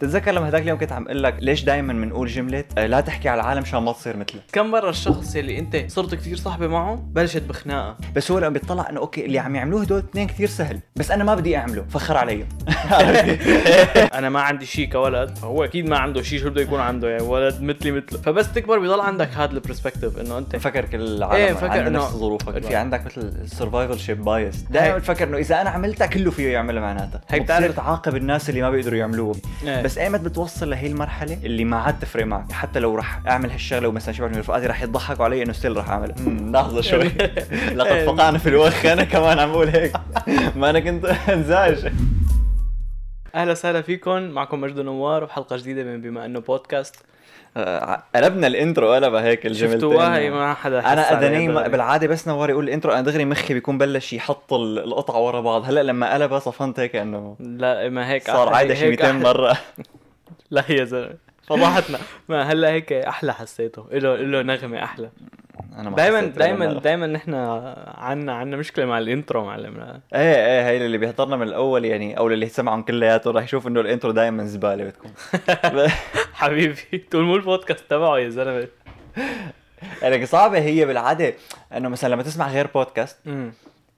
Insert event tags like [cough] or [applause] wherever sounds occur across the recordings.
تتذكر لما هداك اليوم كنت عم أقول لك ليش دائما بنقول جملة آه، لا تحكي على العالم عشان ما تصير مثله؟ كم مرة الشخص اللي أنت صرت كثير صاحبة معه بلشت بخناقة؟ بس هو لما بيطلع إنه okay اللي عم يعملوه هدول اثنين كثير سهل بس أنا ما بدي اعمله فخر عليهم [laughs] أنا ما عندي شيء كولد. فهو أكيد ما عنده شيء شو بده يكون عنده؟ يعني ولد مثلي مثله. فبس تكبر بيضل عندك هذا ال perspective إنه أنت. فكر كل العالم إيه، إيه فكر إنه- نفس ظروفك في عندك مثل ال survivorship bias. دائما تفكر إنه إذا أنا عملتها كله فيه يعملها معناتها. هيك بتعرف- تعاقب الناس اللي ما بيقدروا يعملوه. إيه. بس ايمت بتوصل لهي المرحلة؟ اللي ما عاد تفرق معك حتى لو رح أعمل هالشغلة ومثلا شباب من رفقاتي رح يضحكوا علي إنه still رح اعملها لحظة شوي. [laughs] لقد فقعنا في الوخ أنا كمان عم بقول هيك. ما أنا كنت [laughs] انزعج. أهلا وسهلا فيكم معكم مجد نوار وحلقة جديدة من بما إنه بودكاست قلبنا ال intro قلبها هيك الجملتين. شفتوها هي ما حدا أنا دغري. بالعادة. بس نوار يقول ال intro أنا دغري مخي بيكون بلش يحط ال- القطعة ورا بعض. هلأ لما قلبها صفنت هيك إنه لا ما هيك. صار عايده شي هيك 200 أحلى. مرة. [laughs] لا يا زلمة. فضحتنا [laughs] ما هلا هيك أحلى حسيته. له له نغمة أحلى. أنا ما دائما دائما. دائما نحن عنا عنا مشكلة مع ال intro معلم. إيه إيه هي اللي بيحضرنا من الأول يعني أو اللي سمعهم كلياتهم رح يشوف إنه ال intro دائما زبالة بتكون [laughs] حبيبي تقول مو البودكاست تبعه يا زلمة. يعني صعبه هي بالعادة إنه مثلا لما تسمع غير بودكاست.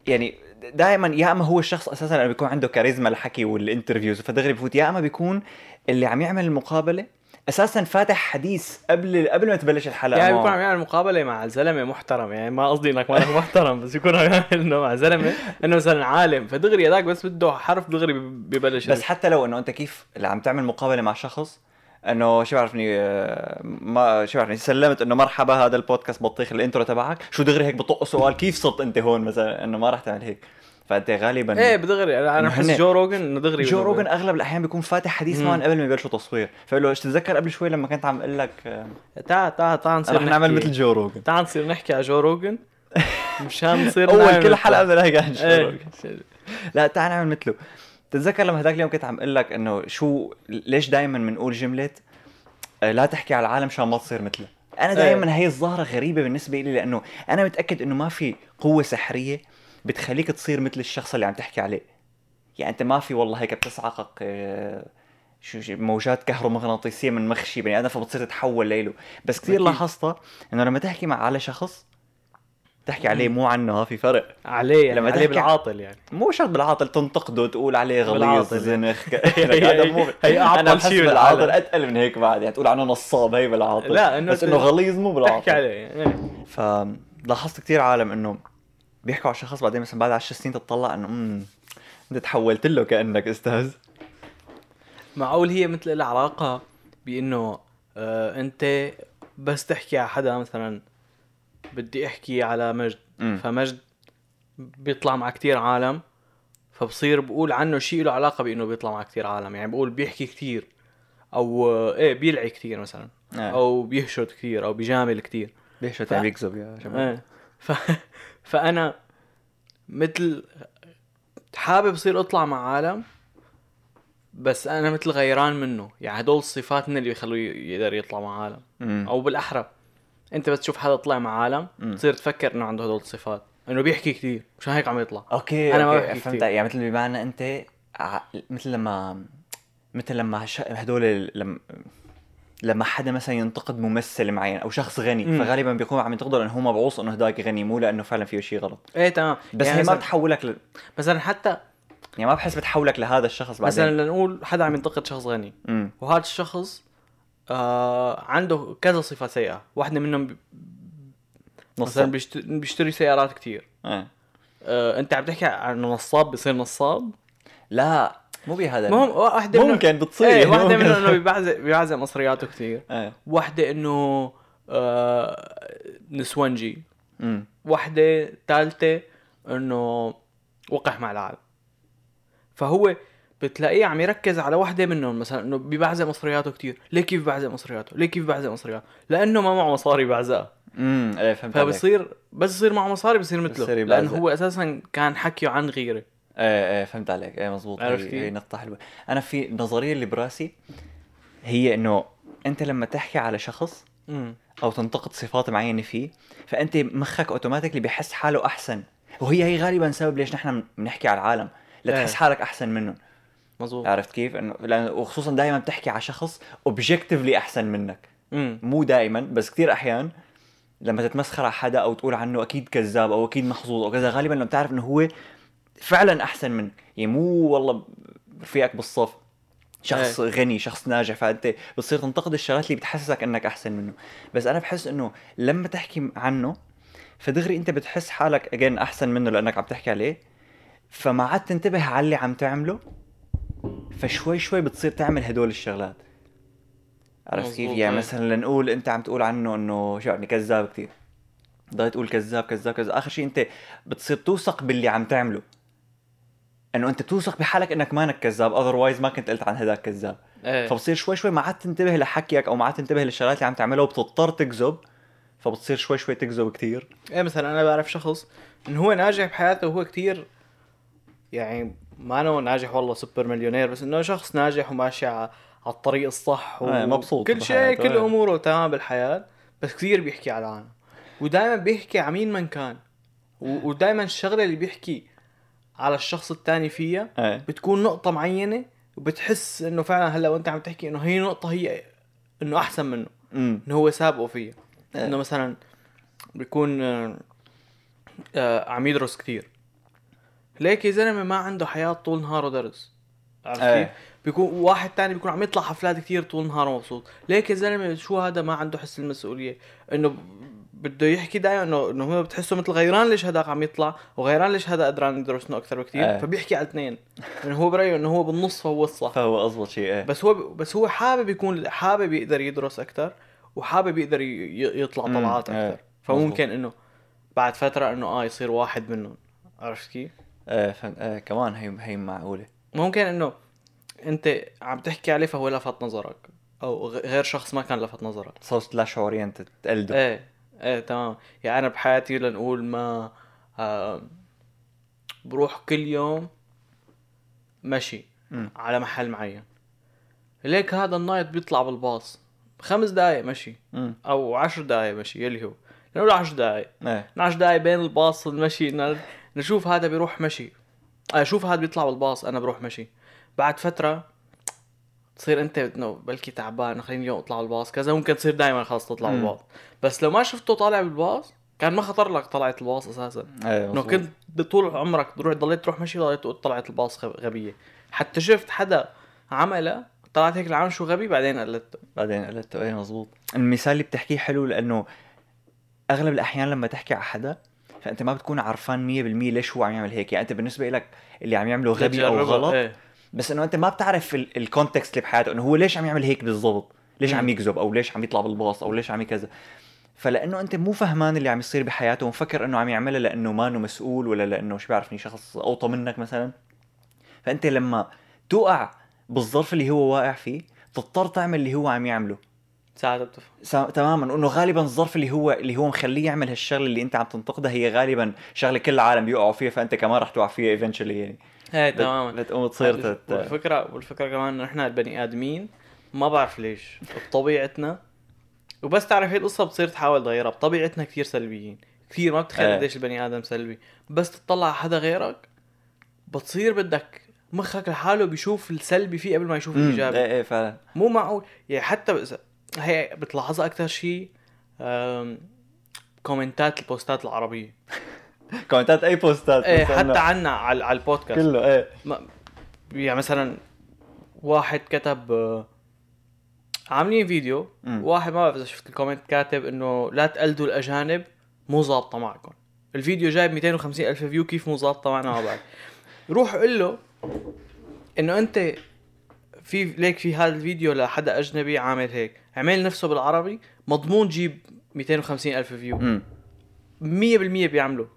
يعني دائما يا إما هو الشخص أساسا اللي بيكون عنده كاريزما الحكي وال interviews فدغري بفوت يا إما بيكون اللي عم يعمل المقابلة أساسا فاتح حديث قبل قبل ما تبلش الحلقة. يعني. بيكون عم يعمل مقابلة مع زلمة محترم. يعني ما قصدي إنك مانك [laughs] محترم بس يكون عم يعمل إنه مع زلمة إنه مثلا عالم. فدغري هذاك بس بده حرف دغري ببلش بس حتى لو إنه أنت كيف اللي عم تعمل مقابلة مع شخص إنه شو بعرفني آه، ما شو بعرفني سلمت إنه مرحبا هذا البودكاست بطيخ ال intro تبعك. شو دغري هيك بطق سؤال كيف صرت أنت هون مثلا؟ إنه ما راح تعمل هيك. فأنت غالبا إيه بدغري. أنا هن- جو روجن انه دغري جو روجن أغلب الأحيان بيكون فاتح حديث. معهم قبل ما يبلشوا تصوير فقال له إيش تتذكر قبل شوي لما كنت عم أقول لك تعال تعال تعال نصير رح نعمل مثل جو روجن. تعال نصير نحكي على جو روجن. مشان [laughs] نصير أول كل. حلقة بدنا نحكي عن جو إيه. روجن. لا تعال نعمل مثله. تتذكر لما هداك اليوم كنت عم أقول لك إنه شو ليش دائما بنقول جملة آه، لا تحكي على العالم عشان ما تصير مثله. أنا دائما هي الظاهرة غريبة بالنسبة لي لأنه أنا متأكد إنه ما في قوة سحرية بتخليك تصير مثل الشخص اللي عم تحكي عليه. يعني أنت ما في والله هيك بتسعقك آه، شو موجات كهرومغناطيسية من مخ شي بني آدم فبتصير تتحول ليله بس كثير. لاحظتها إنه لما تحكي مع على شخص تحكي عليه مو عنه ها في فرق. عليه يعني لما عليه تحكي- بالعاطل يعني. مو شرط بالعاطل تنتقده تقول عليه غليظ. زنخ [laughs] هذا مو هي بحس شيء بالعاطل. أتقل من هيك بعد يعني تقول عنه نصاب هي بالعاطل. لا، إنه بس إنه غليظ مو تحكي بالعاطل. عليه يعني. فلاحظت كثير عالم إنه بيحكوا على شخص بعدين مثلا بعد 10 سنين تطلع إنه امم أنت تحولت له كأنك أستاذ. معقول هي مثل لها علاقة بإنه آه أنت بس تحكي على حدا مثلا بدي أحكي على مجد. مم. فمجد بيطلع مع كتير عالم فبصير بقول عنه شيء له علاقة بإنه بيطلع مع كتير عالم. يعني بقول بيحكي كتير أو آه، إيه بيلعي كتير مثلا آه. أو بيهشد كتير أو بيجامل كتير. ليش ف- بيكذب يا شباب. إيه. ف... [laughs] فأنا مثل حابب أصير أطلع مع عالم بس أنا مثل غيران منه يعني هدول الصفات من اللي بيخلوه يقدر يطلع مع عالم مم. أو بالأحرى أنت بس تشوف حدا طلع مع عالم مم. تصير تفكر إنه عنده هدول الصفات إنه بيحكي كثير مشان هيك عم يطلع أوكي أنا ما بحكي فهمت كتير. يعني مثل بمعنى أنت مثل لما مثل لما هدول لما لما حدا مثلا ينتقد ممثل معين أو شخص غني مم. فغالبا بيكون عم ينتقده لأنه هو مبعوث إنه هداك غني مو لأنه فعلا فيه شيء غلط. إيه تمام. بس يعني هي ما بتحولك ل... مثلا حتى يعني ما بحس بتحولك لهذا الشخص بعدين. مثلا لنقول حدا عم ينتقد شخص غني امم وهذا الشخص آه عنده كذا صفة سيئة. واحدة منهم ب- مثلا بيشتري سيارات كتير. آه. آه، أنت عم تحكي عن نصاب؟ بصير نصاب؟ لا. مو بهذا المهم واحدة ممكن بتصير. إيه [laughs] واحدة. منهم إنه بيبعزق بيبعزق مصرياته كتير. إيه. واحدة إنه آه نسونجي امم واحدة ثالثة إنه وقح مع العالم. فهو بتلاقيه عم يركز على واحدة منهم مثلا إنه بيبعزق مصرياته كتير. ليه كيف بيبعزق مصرياته؟ ليه كيف بيبعزق مصرياته؟ لأنه ما معه مصاري بعزقها امم إيه فهمت فبصير بس يصير معه مصاري بصير مثله. بصير لأنه. هو أساسا كان حكيه عن غيره. إيه إيه فهمت عليك. إيه مزبوط عرفت هي, كيف؟ هي نقطة حلوة. أنا في النظرية اللي براسي هي إنه أنت لما تحكي على شخص أو تنتقد صفات معينة فيه فأنت مخك اوتوماتيكلي بيحس حاله أحسن. وهي هي غالبا سبب ليش نحن بنحكي على العالم لتحس إيه. حالك أحسن منهم مظبوط. عرفت كيف؟ لأن وخصوصا دائما بتحكي على شخص اوبجكتيفلي أحسن منك. امم مو دائما بس كثير أحيان لما تتمسخر على حدا أو تقول عنه أكيد كذاب أو أكيد محظوظ أو كذا غالبا لما بتعرف إنه هو فعلا أحسن منك. يعني مو والله رفيقك بالصف. شخص إيه. غني شخص ناجح. فأنت بتصير تنتقد الشغلات اللي بتحسسك إنك أحسن منه. بس أنا بحس إنه لما تحكي عنه فدغري أنت بتحس حالك اجين أحسن منه لأنك عم تحكي عليه. فما عاد تنتبه على اللي عم تعمله فشوي شوي بتصير تعمل هدول الشغلات. عرفت كيف؟ يعني إيه. مثلا لنقول أنت عم تقول عنه إنه شو يعني كذاب كثير ضل تقول كذاب كذاب كذاب. آخر شيء أنت بتصير توثق باللي عم تعمله. إنه أنت توثق بحالك إنك مانك كذاب اذروايز ما كنت قلت عن هذاك كذاب إيه فبصير شوي شوي ما عاد تنتبه لحكيك أو ما عاد تنتبه للشغلات اللي عم تعملها وبتضطر تكذب فبتصير شوي شوي تكذب كثير إيه مثلا أنا بعرف شخص إنه هو ناجح بحياته وهو كتير يعني ما انه ناجح والله سوبر مليونير بس إنه شخص ناجح وماشي على الطريق الصح و... إيه، مبسوط كل شيء كل إيه. أموره تمام بالحياة بس كثير بيحكي على العالم ودائما بيحكي على مين من كان. ودائما الشغلة اللي بيحكي على الشخص الثاني فيها إيه. بتكون نقطة معينة وبتحس إنه فعلا هلأ وأنت عم تحكي إنه هي نقطة هي إنه أحسن منه إنه هو سابقه فيها. إيه. إنه مثلا بيكون آه، آه، عم يدرس كثير. ليك يا زلمة ما عنده حياة طول نهاره درس. عرفت إيه. كيف؟ بيكون واحد تاني بيكون عم يطلع حفلات كثير طول نهاره مبسوط. ليك يا زلمة شو هذا ما عنده حس المسؤولية؟ إنه بده يحكي دائما انه إنه هو بتحسه مثل غيران ليش هذاك عم يطلع وغيران ليش هذا قدران يدرس إنه أكثر بكثير إيه. فبيحكي على الاثنين. انه هو برأيه إنه هو بالنص فهو الصح. فهو اضبط شيء إيه. بس هو بس هو حابب يكون حابب يقدر يدرس أكثر وحابب يقدر يطلع طلعات إيه، أكثر. فممكن إنه بعد فترة إنه آه يصير واحد منهم. عرفت كيف؟ إيه, فهم... إيه كمان هي هي معقولة. ممكن إنه أنت عم تحكي عليه فهو لفت نظرك أو غير شخص ما كان لفت نظرك. صوت لا شعوريا تقلده إيه. إيه تمام. يعني أنا بحياتي لنقول ما آه بروح كل يوم مشي مم. على محل معين. ليك هذا النايت بيطلع بالباص. خمس دقايق مشي. امم أو عشر دقايق مشي يلي هو. نقول عشر دقايق. إيه. 12 دقايق بين الباص والمشي نشوف هذا بيروح مشي. آه شوف هذا بيطلع بالباص أنا بروح مشي. بعد فترة تصير انت انه بلكي تعبان خليني اليوم اطلع بالباص كذا ممكن تصير دائما خلاص تطلع مم. بالباص بس لو ما شفته طالع بالباص كان ما خطر لك طلعت الباص أساسا. إيه إنه. كنت طول عمرك تروح ضليت تروح مشي ضليت طلعت الباص غب- غبية. حتى شفت حدا عملها طلعت هيك العالم شو غبي بعدين قلدته. بعدين قلت إيه مزبوط المثال اللي بتحكيه حلو لأنه أغلب الأحيان لما تحكي على حدا فأنت ما بتكون عرفان 100% ليش هو عم يعمل هيك. يعني أنت بالنسبة لك اللي عم يعمله غبي أو غلط إيه. بس إنه أنت ما بتعرف ال- الكونتكست اللي بحياته إنه هو ليش عم يعمل هيك بالضبط؟ ليش. عم يكذب؟ أو ليش عم يطلع بالباص؟ أو ليش عم كذا فلأنه أنت مو فهمان اللي عم يصير بحياته ومفكر إنه عم يعملها لأنه ما انه مسؤول ولا لأنه شو بعرفني شخص أوطى منك مثلا. فأنت لما توقع بالظرف اللي هو واقع فيه تضطر تعمل اللي هو عم يعمله. ساعتها بتفهم. سا- تماما. انه غالبا الظرف اللي هو اللي هو مخليه يعمل هالشغلة اللي أنت عم تنتقدها هي غالبا شغلة كل العالم بيوقعوا فيها فأنت كمان رح توقع فيها ايفنشولي يعني. بت- تماما. بتقوم تصير تت... والفكرة والفكرة كمان إنه إحنا البني آدمين ما بعرف ليش. بطبيعتنا وبس تعرف هي القصة بتصير تحاول تغيرها. بطبيعتنا كثير سلبيين. كثير ما بتخيل إيه. قديش البني آدم سلبي. بس تطلع على حدا غيرك بتصير بدك مخك لحاله بيشوف السلبي فيه قبل ما يشوف الإيجابي. إيه إيه فعلا. مو معقول. يعني حتى هي بتلاحظها أكثر شيء كومنتات البوستات العربية. [laughs] [laughs] كومنتات أي بوستات إيه حتى عنا على على البودكاست. كله إيه. ما يعني مثلا واحد كتب آه، عاملين فيديو. مم. واحد ما بعرف إذا شفت ال comment كاتب إنه لا تقلدوا الأجانب مو ظابطة معكم. الفيديو جايب 250 ألف view كيف مو ظابطة معنا؟ ما بعرف. روح قل له إنه أنت في ليك في هذا الفيديو لحدا أجنبي عامل هيك. عمل نفسه بالعربي مضمون جيب 250 ألف view امم 100% بيعمله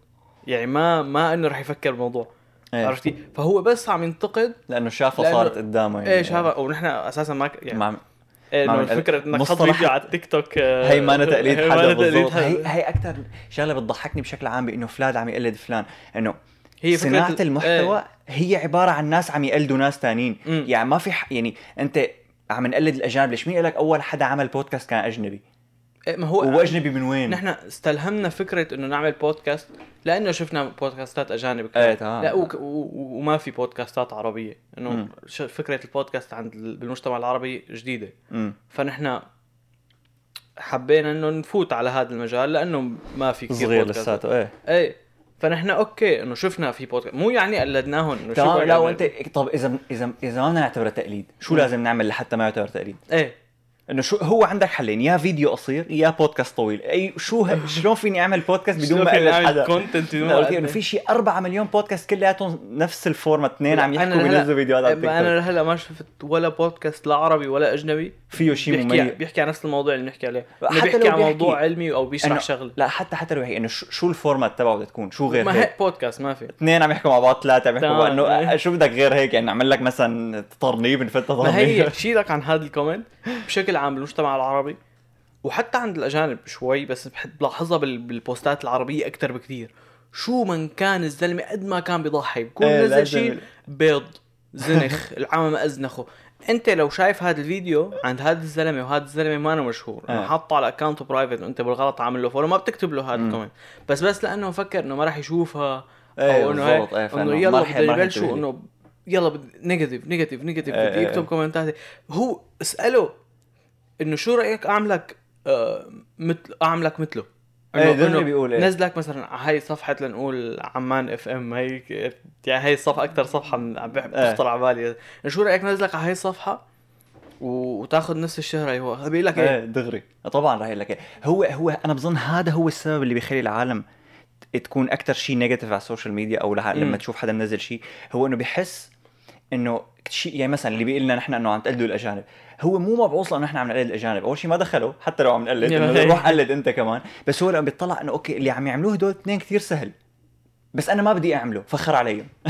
يعني ما ما إنه رح يفكر بالموضوع إيه. عرفتي؟ فهو بس عم ينتقد لأنه شافها لأنه- صارت قدامه يعني. إيه شافها ونحن أساسا ما يعني مع... إيه مع- إنه الفكرة إنك تحط فيديو على التيك توك [laughs] هي ما أنا تقليد هي حدا ما بالضبط. حدا. هي هي أكثر شغلة بتضحكني بشكل عام بإنه فلان عم يقلد فلان إنه هي فكرة صناعة ال- المحتوى هي عبارة عن ناس عم يقلدوا ناس تانيين. مم. يعني ما في ح... يعني أنت عم نقلد الأجانب ليش مين قال لك أول حدا عمل بودكاست كان أجنبي؟ إيه، ما هو هو اجنبي من وين؟ نحن استلهمنا فكرة إنه نعمل بودكاست لأنه شفنا بودكاستات أجانب. إيه تمام لا وك- و- وما في بودكاستات عربية إنه فكرة البودكاست عند ال- بالمجتمع العربي جديدة مم. فنحن حبينا إنه نفوت على هذا المجال لأنه ما في كثير صغير. لساته إيه إيه فنحن okay إنه شفنا في بودكاست مو يعني قلدناهم إنه تمام لا؟ وأنت طب اذا اذا إذا ما بدنا نعتبره تقليد شو مم. لازم نعمل لحتى ما يعتبر تقليد إيه إنه شو هو عندك حلين يا فيديو قصير يا بودكاست طويل. أي شو ه... [laughs] شلون فيني أعمل بودكاست بدون ما اقلد حدا؟ content إنه؟ في شيء 4 مليون بودكاست كلياتهم نفس ال format اثنين عم يحكوا بينزلوا فيديوهات على التيك أنا لهلا ما شفت ولا بودكاست لا عربي ولا أجنبي. فيه شيء بيحكي مميز. بيحكي عن نفس الموضوع اللي بنحكي عليه. حتى بيحكي عن موضوع علمي أو بيشرح شغله لا حتى حتى لو هيك إنه شو, شو ال format تبعه بدها تكون؟ شو غير ما هيك؟ بودكاست ما في. اثنين عم يحكوا مع بعض ثلاثة عم يحكوا. مع إنه شو بدك غير هيك؟ يعني نعمل لك مثلا ترنيب نفت ما هي شيلك عن هذا ال comment؟ بشكل [laughs] عام بالمجتمع العربي وحتى عند الأجانب شوي بس بحب بلاحظها بال- بالبوستات العربية أكثر بكثير شو من كان الزلمة قد ما كان بيضحك بكون إيه، نزل شيء بيض زنخ [laughs] العمى أزنخه أنت لو شايف هذا الفيديو عند هذا الزلمة وهذا الزلمة ما أنا مشهور آه. انه حاطه على account private وأنت بالغلط عامل له follow ما بتكتب له هذا. ال comment بس بس لأنه فكر إنه ما راح يشوفها إيه أو إنه بالضبط هيك إيه إنه يلا ينتبه لي. إنه يلا. negative negative negative إيه، بدي إيه، يكتب إيه. كومنتات هو اسأله إنه شو رأيك أعملك آه مثل أعملك مثله اللي بيقول إيه. نزلك مثلا على هاي صفحه لنقول عمان إف إم هي يعني هي الصفحة أكثر صفحة إيه. بتخطر على بالي شو رأيك نزلك على هاي الصفحة وتاخذ نفس الشهره هو بيقول لك إيه إيه دغري طبعا رح يقول لك إيه. هو هو أنا بظن هذا هو السبب اللي بيخلي العالم تكون أكثر شيء negative على ال social media أو. لما تشوف حدا منزل شيء هو إنه بيحس إنه شيء يعني مثلا اللي بيقول لنا نحن إنه عم تقلدوا الأجانب هو مو مبعوث لأنه نحن عم نقلد الأجانب. أول شيء ما دخلوا حتى لو عم نقلد إنه. روح قلد أنت كمان. بس هو لما بيطلع إنه okay اللي عم يعملوه هدول اثنين كثير سهل. بس أنا ما بدي أعمله فخر عليهم. [laughs]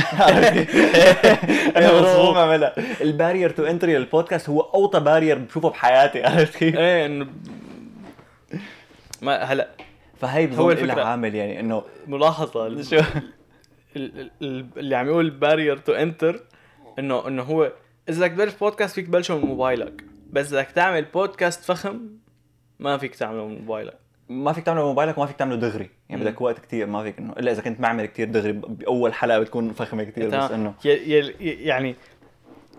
أنا مظبوط. مظبوط عملها ال barrier to entry للبودكاست هو أوطى barrier بشوفه بحياتي عرفت كيف؟ إيه إنه ما هلا. فهي هو بظن الفكرة. عامل يعني إنه [laughs] ال- اللي عم يقول barrier to entry إنه إنه هو إذا بدك تبلش بودكاست فيك تبلشه من موبايلك بس بدك تعمل بودكاست فخم ما فيك تعمله من موبايلك ما فيك تعمله موبايلك وما فيك تعمله دغري يعني. بدك وقت كتير ما فيك إنه إلا إذا كنت معمل كتير دغري بأول حلقة بتكون فخمة كتير بس. إنه ي- ي- ي- يعني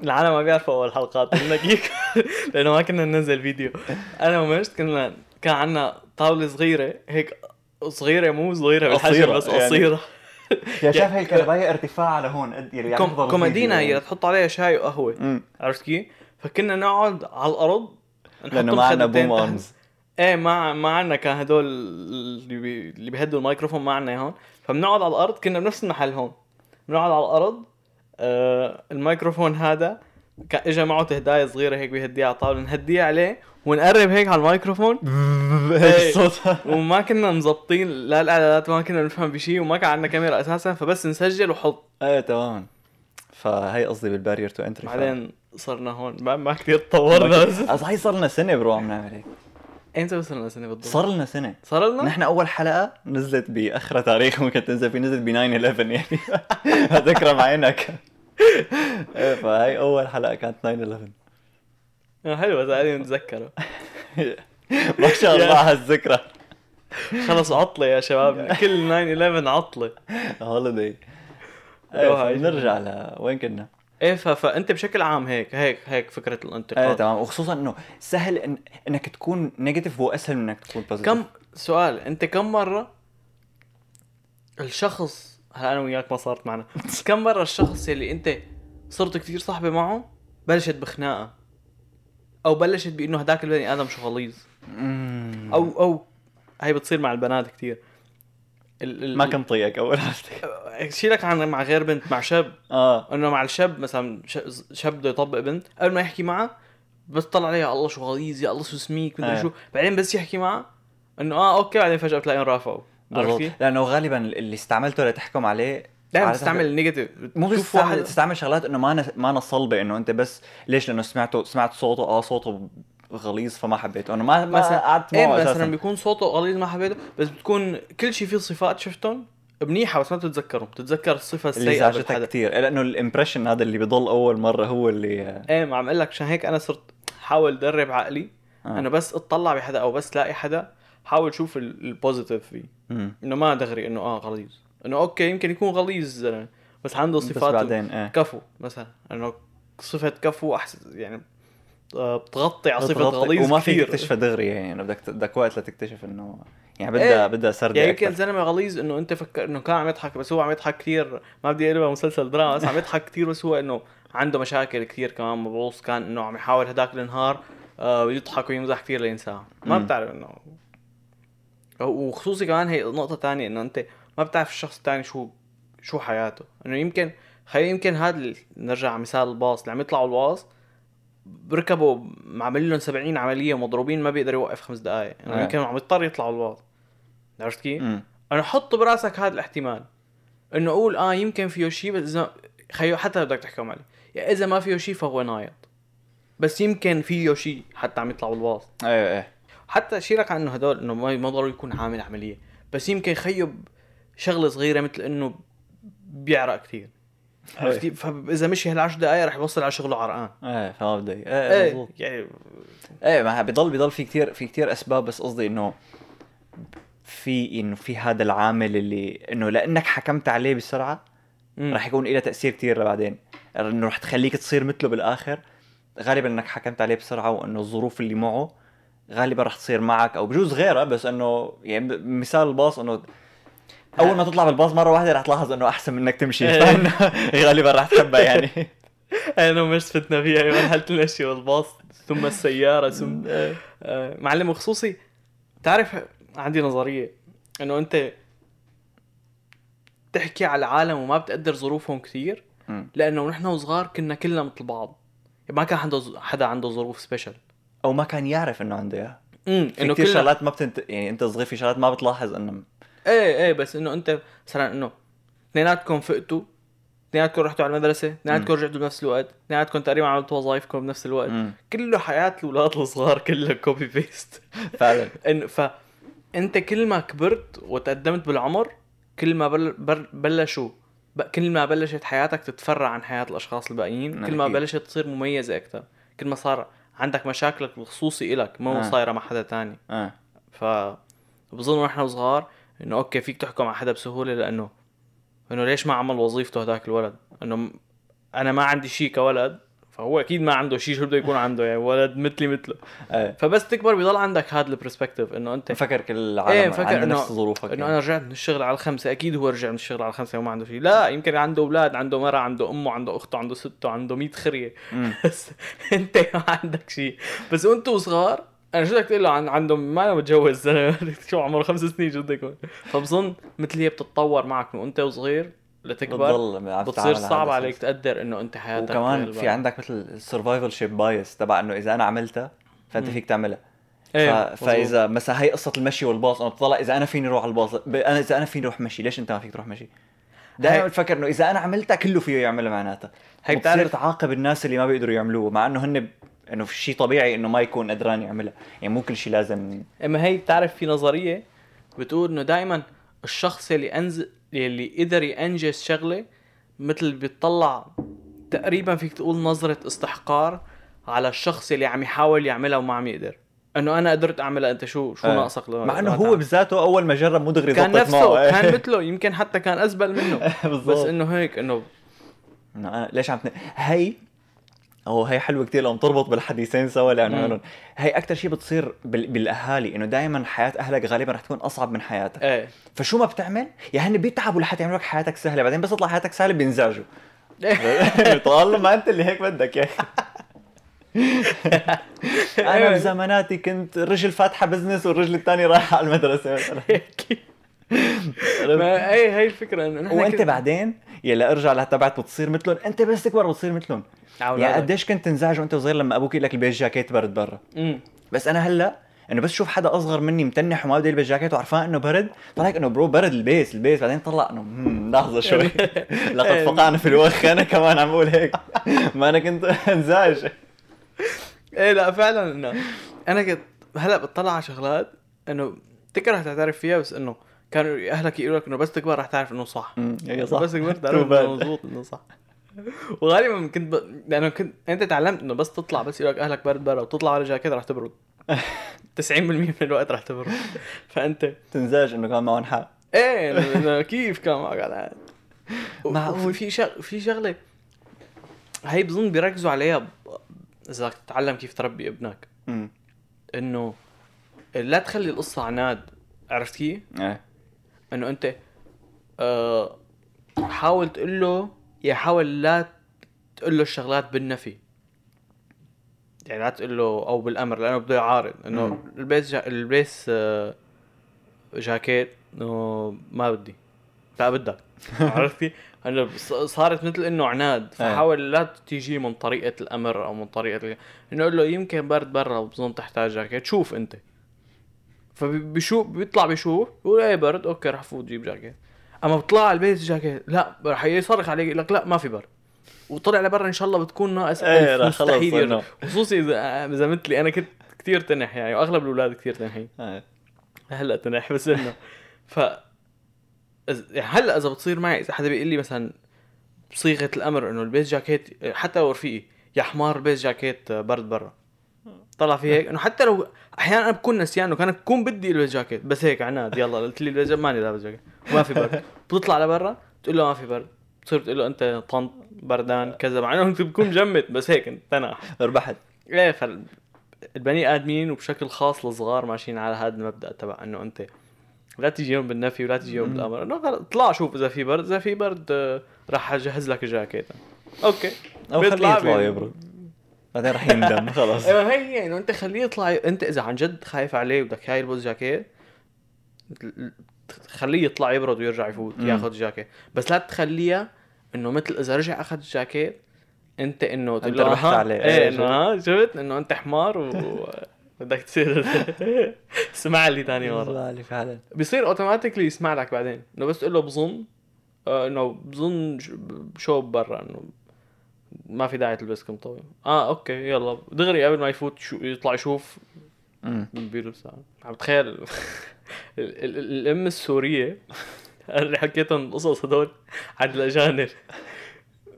العالم ما بيعرفوا أول حلقات [laughs] لأنه ما كنا ننزل فيديو أنا ومجد كنا كان عندنا طاولة صغيرة هيك صغيرة مو صغيرة بالحجم بس يعني. يا شايف هي الكهربائيه ارتفاع على هون قد يعني كوم كومادينا هي تحط عليها شاي وقهوة عرفت كيف؟ فكنا نقعد على الأرض لأنه مخدتين boom arms إيه ما ما عندنا كان هدول اللي بي... اللي بيهدوا الميكروفون ما عندنا هون. فبنقعد على الأرض كنا بنفس المحل هون. بنقعد على الأرض آه الميكروفون هذا اجى معه هدايا صغيرة هيك بيهديها على الطاولة نهديها عليه ونقرب هيك على الميكروفون [laughs] إيه. الصوت. وما كنا مزبطين لا الاعدادات ما كنا نفهم بشيء وما كان عندنا كاميرا أساسا فبس نسجل وحط. إيه تماما. فهي قصدي بالبارير تو انتري بعدين صرنا هون ما, ما كثير تطورنا. بس هي صار لنا سنة برو عم نعمل هيك. إمتى وصلنا سنة بالضبط؟ صار لنا سنة. صار لنا؟ نحن أول حلقة نزلت بآخر تاريخ [laughs] ممكن تنزل فيه نزلت ب 9 11 يعني. [laughs] ذكرى معينك إيه، [laughs] فهي أول حلقة كانت 9 11 آه، حلوة تعالي نتذكره [laughs] ما شاء الله على الذكرى خلص عطلة يا شباب [laughs] كل 9 عطلة. holiday روح نرجع ل وين كنا؟ إيه. فانت بشكل عام هيك هيك هيك فكرة إيه الانتقاد تمام. وخصوصا إنه سهل إن إنك تكون negative هو اسهل من إنك تكون positive كم سؤال أنت كم مرة الشخص هلا أنا وياك ما صارت معنا. كم مرة الشخص اللي أنت صرت كثير صاحبة معه بلشت بخناقة؟ أو بلشت بإنه هداك البني آدم شو غليظ. أو أو هي بتصير مع البنات كثير ال... ال... ما كان طيقك أول عرفتك شيلك عن مع غير بنت مع شاب. آه. إنه مع الشاب مثلا شاب بده يطبق بنت. قبل ما يحكي معها بس طلع عليها يا الله شو غليظ يا الله شو سميك مدري آه. شو. بعدين بس يحكي معها إنه آه okay. بعدين فجأة بتلاقيهم رافقوا عرفت بالضبط كيف؟ لأنه غالبا اللي استعملته لتحكم عليه دائما تستعمل ال negative مو بس تستعمل, شغلات إنه ما ن- ما صلبه إنه أنت بس ليش؟ لأنه سمعته سمعت صوته آه صوته غليظ فما حبيته. إنه ما مثلا قعدت إيه معه مثلا أساسا. بيكون صوته غليظ ما حبيته بس بتكون كل شيء فيه صفات شفتهم منيحة بس ما بتتذكرهم. بتتذكر الصفة اللي السيئة زعجتك بالحدا كثير لأنه ال impression هذا اللي بضل أول مرة هو اللي إيه ما عم أقول لك عشان هيك أنا صرت حاول درب عقلي آه. إنه بس اطلع بحدا أو بس لاقي حدا حاول شوف ال- ال positive فيه. إنه ما دغري إنه آه غليظ. إنه okay يمكن يكون غليظ زلمة، بس عنده بس صفات بعدين إيه كفو مثلا. إنه صفة كفو أحسن يعني آه، بتغطي على بتغطي- غليظ وما فيك تكتشفها دغري يعني بدك بدك وقت لتكتشف إنه يعني بدها إيه. بدها سردة يعني يمكن أكثر زلمه غليظ إنه أنت فكر إنه كان عم يضحك بس هو عم يضحك كثير. ما بدي أقلبها مسلسل دراما بس عم يضحك كثير بس هو إنه عنده مشاكل كثير كمان. مبعوث كان إنه عم يحاول هداك النهار آه يضحك ويمزح كثير لينساها ما. بتعرف إنه وخصوصي كمان هي نقطة تانية إنه أنت ما بتعرف الشخص الثاني شو شو حياته. إنه يمكن خلينا يمكن هذا نرجع على مثال الباص اللي عم يطلعوا الباص بركبوا معمل لهم 70 عملية مضروبين ما بيقدر يوقف خمس دقائق إنه إيه. يمكن عم يضطر يطلعوا الباص. عرفت كيف؟ أنا حط براسك هذا الاحتمال. إنه أقول آه يمكن فيه شيء بس إذا خيو حتى بدك تحكم عليه يعني إذا ما فيه شيء فهو نايط. بس يمكن فيه شيء حتى عم يطلع بالباص إيه إيه. حتى شيلك عنه هدول إنه ما ضروري يكون عامل عملية. بس يمكن خيو شغلة صغيرة مثل إنه بيعرق كثير عرفت كيف؟ فإذا مشي هالعشر دقائق رح يوصل على شغله عرقان. إيه فما بدي إيه إيه مزبوط. يعني إيه ما بضل بضل في كتير في كتير أسباب. بس قصدي إنه في إنه في هذا العامل اللي إنه لأنك حكمت عليه بسرعة. رح يكون له تأثير كتير لبعدين. إنه رح تخليك تصير مثله بالآخر. غالبا إنك حكمت عليه بسرعة وإنه الظروف اللي معه غالبا رح تصير معك أو بجوز غيرها بس إنه يعني مثال الباص إنه أول ما تطلع بالباص مرة واحدة رح تلاحظ إنه أحسن منك تمشي إيه. [laughs] غالبا رح تحبها يعني. [laughs] أنا مش فتنا فيها مرحله المشي والباص ثم السيارة ثم آه، معلم وخصوصي تعرف عندي نظرية إنه أنت تحكي على العالم وما بتقدر ظروفهم كثير. لأنه نحن وصغار كنا كلنا مثل بعض. ما كان عنده حدا عنده ظروف special أو ما كان يعرف إنه عنده إياها امم في إنه كثير كلنا شغلات ما بتنت يعني أنت صغير في شغلات ما بتلاحظ إنه إيه إيه بس إنه أنت مثلا إنه اثنيناتكم فقتوا اثنيناتكم رحتوا على المدرسة اثنيناتكم رجعتوا بنفس الوقت اثنيناتكم تقريبا عملتوا وظائفكم بنفس الوقت مم. كله حياة الأولاد الصغار كلها copy paste [laughs] فعلا ان ف أنت كل ما كبرت وتقدمت بالعمر كل ما بل... بل... بلشوا. كل ما بلشت حياتك تتفرع عن حياة الأشخاص الباقيين كل ما. بلشت تصير مميزة أكثر كل ما صار عندك مشاكلك الخصوصي إلك ما هو آه. صايرة مع حدا تاني. آه. ف بظن نحن صغار إنه okay فيك تحكم على حدا بسهولة لأنه إنه ليش ما عمل وظيفته هذاك الولد؟ إنه أنا ما عندي شيء كولد فهو أكيد ما عنده شيء شو بده يكون عنده يعني ولد مثلي مثله. إيه. فبس تكبر بيضل عندك هذا ال perspective إنه أنت مفكر كل العالم إيه مفكر إنه نفس ظروفك إنه يعني. أنا رجعت من الشغل على الخمسة أكيد هو رجع من الشغل على الخمسة وما عنده شيء. لا يمكن عنده أولاد عنده مرة عنده أمه عنده أخته عنده سته عنده 100 خرية. [laughs] بس أنت ما عندك شيء. بس وأنتوا صغار أنا شو بدك تقول له عن عنده ما أنا متجوز سنه [laughs] شو عمره خمس سنين شو بدك فبظن مثل هي بتتطور معك من وأنت وصغير. لتكبر بتصير صعب عليك. تقدر إنه أنت حياتك وكمان في. عندك مثل ال survivorship bias تبع إنه إذا أنا عملتها فأنت. فيك تعملها إيه ف... فإذا مثلا هي قصة المشي والباص أنا بطلع إذا أنا فيني أروح على الباص ب... أنا إذا أنا فيني أروح مشي ليش أنت ما فيك تروح مشي دائما بفكر إنه إذا أنا عملتها كله فيه يعملها معناتها هي بتصير تعاقب الناس اللي ما بيقدروا يعملوه مع إنه هن. إنه في شيء طبيعي إنه ما يكون قدران يعملها يعني مو كل شيء لازم إما هي بتعرف في نظرية بتقول إنه دائما الشخص اللي انز اللي قدر ينجز شغلة مثل بيطلع تقريبا فيك تقول نظرة استحقار على الشخص اللي عم يحاول يعملها وما عم يقدر إنه أنا قدرت أعملها أنت شو شو آه. ناقصك مع إنه هو؟ بذاته أول ما جرب مو دغري كان نفسه معه. كان [laughs] مثله يمكن حتى كان ازبل منه [laughs] بس إنه هيك إنه أنا ليش عم. هي هو هي حلوة كتير لما تربط بالحديثين سوا. نعملهم هي أكثر شيء بتصير بال... بالأهالي إنه دائما حياة أهلك غالبا رح تكون أصعب من حياتك. إيه. فشو ما بتعمل؟ يا هن بيتعبوا لحتى يعملوا لك حياتك سهلة بعدين بس تطلع حياتك سهلة بينزعجوا. [laughs] والله ما أنت اللي هيك بدك يا أخي [laughs] أنا بزماناتي كنت رجل فاتحة بزنس والرجل الثاني رايح على المدرسة. [laughs] مثلا ما هي هي الفكرة إنه نحن وأنت كده- بعدين يلا ارجع لتبعت بتصير مثلهم. أنت بس تكبر بتصير مثلهم. يعني. قديش كنت تنزعج وأنت صغير لما أبوك يقول لك البس جاكيت برد برا. بس أنا هلأ إنه بس شوف حدا أصغر مني متنح وما بده يلبس جاكيت وعرفان إنه برد طلع إنه برو برد البيس البيس. بعدين طلع إنه "مم، لحظة شوي. [laughs] [laughs] لقد فقعنا في الوخ. أنا كمان عم بقول هيك. [laughs] ما أنا كنت أنزعج. إيه لا فعلا إنه أنا كنت هلأ بطلع على شغلات إنه تكره تعترف فيها بس إنه كانوا أهلك يقولوا لك إنه بس تكبر رح تعرف إنه صح. أمم، هي صح. بس كبرت [laughs] تعرف. إنه مضبوط إنه صح. وغالبا كنت ب... لأنه كنت أنت تعلمت إنه بس تطلع بس يقول لك أهلك برد برا وتطلع على جاكيت رح تبرد. [laughs] 90% من الوقت رح تبرد. [laughs] فانت تنزعج إنه كان معهم حق. إيه إنه كيف كان معك معقول. في شغ... في شغلة هي بظن بيركزوا عليها ب... إذا بدك تتعلم كيف تربي ابنك. إنه لا تخلي القصة عناد. عرفت كيف؟ إيه. انه انت آه حاول تقول له يا حاول لا تقول له الشغلات بالنفي. يعني لا تقول له أو بالأمر لأنه بده يعارض. إنه. البيس جا... البيس آه جاكيت إنه ما بدي. لا بدك. [laughs] عرفتي؟ ص- صارت مثل إنه عناد. فحاول لا تيجي من طريقة الأمر أو من طريقة إنه قول له يمكن برد برا وبظن تحتاج جاكيت. شوف أنت. فبيشوف بيطلع بيشوف بيقول إيه برد okay رح فوت جيب جاكيت. أما بطلع على البيت جاكيت. لا رح يصرخ عليك يقول لك لا ما في برد. وطلع لبرا إن شاء الله بتكون ناقص ألف رح خلص مستحيل خصوصي اذا إذا مثلي أنا كنت كثير تنح يعني وأغلب الأولاد كثير تنحين. إيه هلأ تنح بس إنه. ف يعني هلأ إذا بتصير معي إذا حدا بيقول لي مثلا بصيغه الأمر إنه البيس جاكيت حتى لو رفيقي يا حمار البيس جاكيت برد برا. طلع في هيك. إنه حتى لو أحيانا أنا بكون نسيان وكان بكون بدي البس جاكيت. بس هيك عناد يلا قلت لي البس جاكيت ماني لابس جاكيت. ما في برد. بتطلع لبرا بتقول له ما في برد. بتصير تقول له أنت طنط بردان كذا. مع إنه أنت بتكون مجمد بس هيك أنت تنح ربحت إيه فال البني آدمين وبشكل خاص الصغار ماشيين على هذا المبدأ تبع إنه أنت لا تجيهم بالنفي ولا تجيهم مم. بالامر إنه اطلع شوف إذا في برد. إذا في برد آه، راح أجهز لك الجاكيت okay. أو خليه بيطلع يطلع يبرد. بعدين رح يندم [laughs] خلص. أيوه هي هي انه أنت خليه يطلع أنت إذا عن جد خايف عليه وبدك إياه يلبس جاكيت خليه يطلع يبرد ويرجع يفوت. ياخذ جاكيت بس لا تخليها إنه مثل إذا رجع أخذ الجاكيت أنت إنه له ربحت عليه. إيه إيه، إنه ها شفت؟ إنه أنت حمار و بدك تصير [laughs] اسمع لي ثاني مرة. زبالة فعلا. بيصير automatically يسمع لك بعدين. إنه بس تقول له بظن آه، إنه بظن شوب برا إنه ما في داعي تلبس كم طويل. آه okay يلا. دغري قبل ما يفوت شو يطلع يشوف بيلبس عم بتخيل ال- ال- ال- الأم السورية اللي حكيتهم القصص هدول عند الأجانب.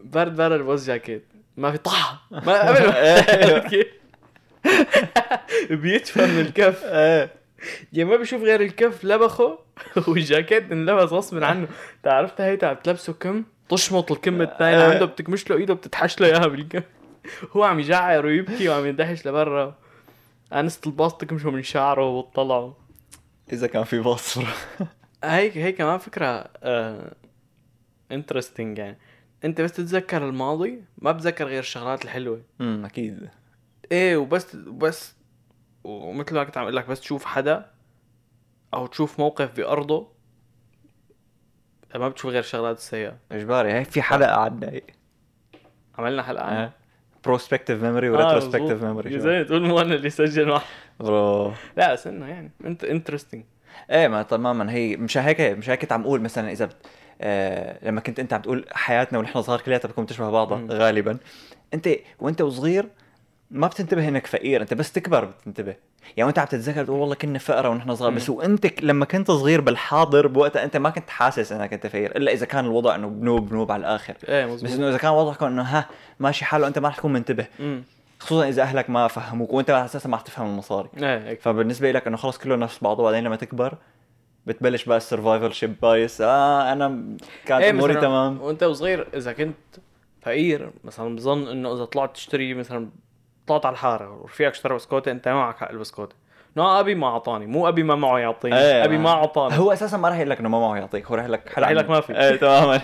برد برد بوز جاكيت. ما في طح ما قبل ما كيف؟ بيدفى من الكف. يا ما بيشوف غير الكف لبخه [laughs] والجاكيت انلبس غصب عنه. تعرفتها هي تاع بتلبسه كم؟ تشمط الكم الثاني آه. عنده بتكمش له إيده بتتحش له إياها بالكم [laughs] هو عم يجعر ويبكي وعم يندهش لبرا. انست الباص تكمشه من شعره وتطلعه إذا كان في بصر هيك هي كمان فكرة interesting يعني. أنت بس تتذكر الماضي ما بتذكر غير الشغلات الحلوة. امم أكيد. إيه وبس بس ومثل ما كنت عم أقول لك بس تشوف حدا أو تشوف موقف بأرضه ما بتشوف غير الشغلات السيئة. إجباري. هيك في حلقة عنا. هيك عملنا حلقة عنها prospective memory و retrospective. memory زلمه تقول مو أنا اللي سجل معه. bro. لا بس إنه يعني انت interesting إيه ما تماما. هي مش هيك مش هيك. كنت عم أقول مثلا إذا بت... آه لما كنت أنت عم تقول حياتنا ونحن صغار كلياتها بتكون تشبه بعضها. غالبا. أنت وأنت وصغير ما بتنتبه إنك فقير أنت بس تكبر بتنتبه. يعني وأنت عم تتذكر تقول والله كنا فقراء ونحن صغار مم. بس وأنت لما كنت صغير بالحاضر بوقتها أنت ما كنت حاسس إنك أنت فقير إلا إذا كان الوضع إنه بنوب بنوب على الآخر. إيه بس إنه إذا كان وضعك إنه ها ماشي حاله أنت ما رح تكون منتبه. امم خصوصا إذا أهلك ما فهموك وأنت على أساسا ما رح تفهم المصاري. إيه هيك فبالنسبة لك إنه خلص كله نفس بعضه وبعدين لما تكبر بتبلش بقى السرفايفل شيب بايس آه أنا كانت إيه أموري تمام. وأنت وصغير إذا كنت فقير مثلا بظن إنه إذا طلعت تشتري مثلا طلعت على الحارة ورفيقك اشترى بسكوتة أنت ما معك حق البسكوتة. نو أبي ما أعطاني مو أبي ما معه يعطيني إيه، أبي ما- أعطاني. هو أساسا ما راح يقول لك إنه ما معه يعطيك هو راح يقول لك رح يقول لك ما في. إيه تماما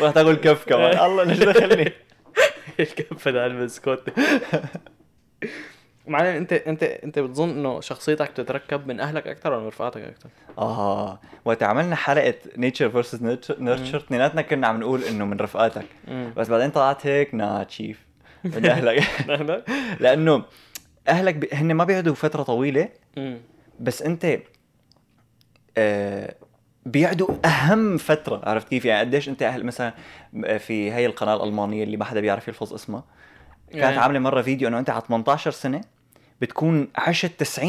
راح تاكل كف كمان. الله ليش دخلني؟ [laughs] الكفه ده البسكوته [laughs] معناه أنت أنت أنت بتظن إنه شخصيتك تتركب من أهلك أكثر ولا من رفقاتك أكثر؟ آه. وقت عملنا حلقة nature versus nurture اثنيناتنا كنا عم نقول إنه من رفقاتك. بس بعدين طلعت هيك نا تشيف من [laughs] اهلك لأنه أهلك ب... هن ما بيقعدوا فترة طويلة بس أنت آه بيقعدوا أهم فترة عرفت كيف؟ يعني قديش أنت أهل مثلا في هي القناة الألمانية اللي ما حدا بيعرف يلفظ اسمها كانت إيه. عاملة مرة فيديو إنه أنت على 18 سنة بتكون عشت 90%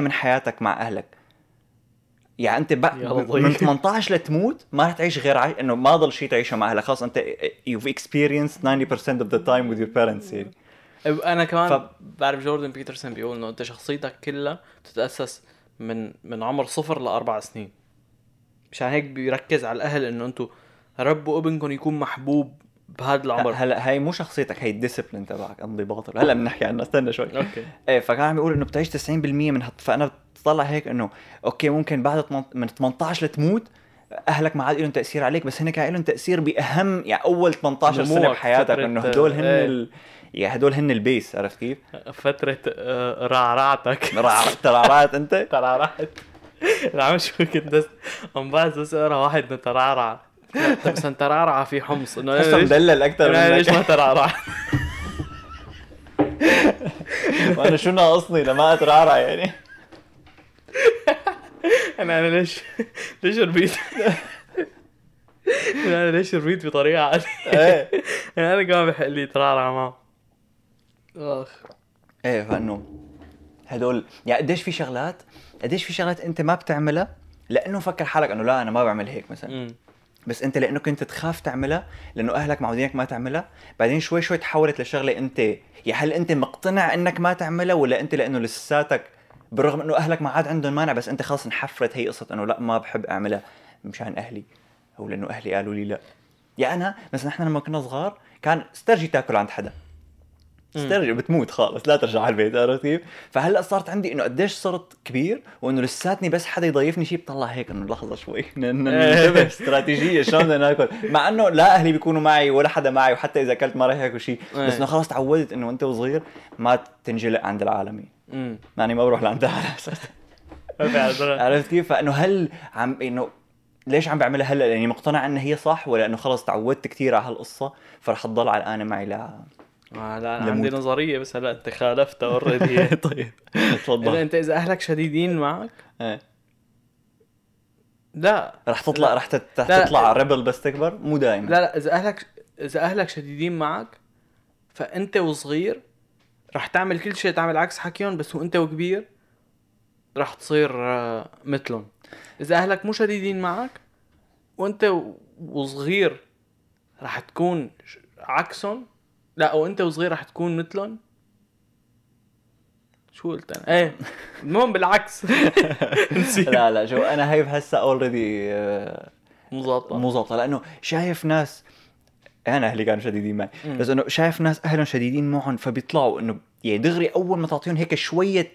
من حياتك مع أهلك. يعني أنت بق... يا لطيف. من 18 لتموت ما رح تعيش غير عاي... إنه ما ضل شيء تعيشه مع أهلك. خلص أنت you've experienced 90% of the time with your parents يعني أنا كمان ف- بعرف جوردن بيترسون بيقول إنه أنت شخصيتك كلها بتتأسس من من عمر صفر لأربع سنين. مشان هيك بيركز على الأهل إنه أنتم ربوا ابنكم يكون محبوب بهذا العمر. هلا هاي مو شخصيتك هي ال discipline تبعك. انضباط هلا بنحكي عنها استنى شوي. okay. إيه فكان عم بيقول إنه بتعيش 90% من هت... فأنا بطلع هيك إنه okay ممكن بعد من 18 لتموت أهلك ما عاد لهم تأثير عليك بس هن كان لهم تأثير بأهم يعني أول 18 سنه بحياتك إنه هدول هن إيه. ال... يعني هدول هن ال base. عرفت كيف؟ فترة آه، رعرعتك. رع- ترعرعت أنت؟ ترعرعت. [laughs] عم شو كنت بس عم بس اقرا واحد ترعرع بس انت ترعرع في حمص. إنه ليش مدلل أكثر أنا ليش ما ترعرع؟ [laughs] وأنا شو ناقصني لما أترعرع يعني؟ أنا أنا ليش ليش ربيت؟ أنا ليش ربيت بطريقة إيه. [laughs] أنا كمان بحق لي ترعرع معه. أخ. إيه فانه هدول يعني قديش في شغلات؟ قديش في شغلات أنت ما بتعملها؟ لأنه فكر حالك إنه لا أنا ما بعمل هيك مثلا. بس انت لأنه كنت تخاف تعملها لأنه اهلك معودينك ما تعملها بعدين شوي شوي تحولت لشغلة انت. يا هل انت مقتنع انك ما تعملها ولا انت لأنه لساتك بالرغم انه اهلك ما عاد عندهم مانع بس انت خلص انحفرت هي قصة انه لا ما بحب اعملها مشان أهلي؟ أو لأنه أهلي قالوا لي لا. يا أنا مثلا إحنا لما كنا صغار كان استرجي تاكل عند حدا. استرجي بتموت خالص لا ترجع على البيت عرفت كيف؟ فهلأ صارت عندي إنه قديش صرت كبير وإنه لساتني بس حدا يضيفني شيء بطلع هيك إنه لحظة شوي [laughs] ننتبه استراتيجية شلون بدنا ناكل مع إنه لا أهلي بيكونوا معي ولا حدا معي وحتى إذا أكلت ما راح ياكل شيء بس إيه. إنه خلص تعودت إنه انت وصغير ما تنجلق عند العالمي. يعني ما بروح لعند على أساس. [laughs] عرفت كيف؟ فإنه هل عم إنه ليش عم بعملها هلأ لأني مقتنع إنها هي صح ولا إنه خلص تعودت كثير على هالقصة فرح تضل علقانه معي لا آه لا أنا. عندي نظرية بس هلا أنت خالفتها already [laughs] طيب تفضل. أنت إذا أهلك شديدين معك؟ إيه. لا. رح تطلع رح تت- رح لا. تطلع rebel بس تكبر؟ مو دائما لا لا إذا أهلك إذا أهلك شديدين معك فأنت وصغير رح تعمل كل شيء تعمل عكس حكيهم بس وانت وكبير رح تصير آه، مثلهم. إذا أهلك مو شديدين معك وأنت وصغير رح تكون عكسهم لا أو انت وصغير رح تكون مثلهم شو قلت أنا؟ إيه المهم بالعكس [laughs] لا لا شو أنا هي بحسها اوريدي مظبطة مو ظابطة لأنه شايف ناس أنا أهلي كانوا شديدين معي. بس إنه شايف ناس أهلهم شديدين معهم فبيطلعوا إنه يعني دغري أول ما تعطيهم هيك شوية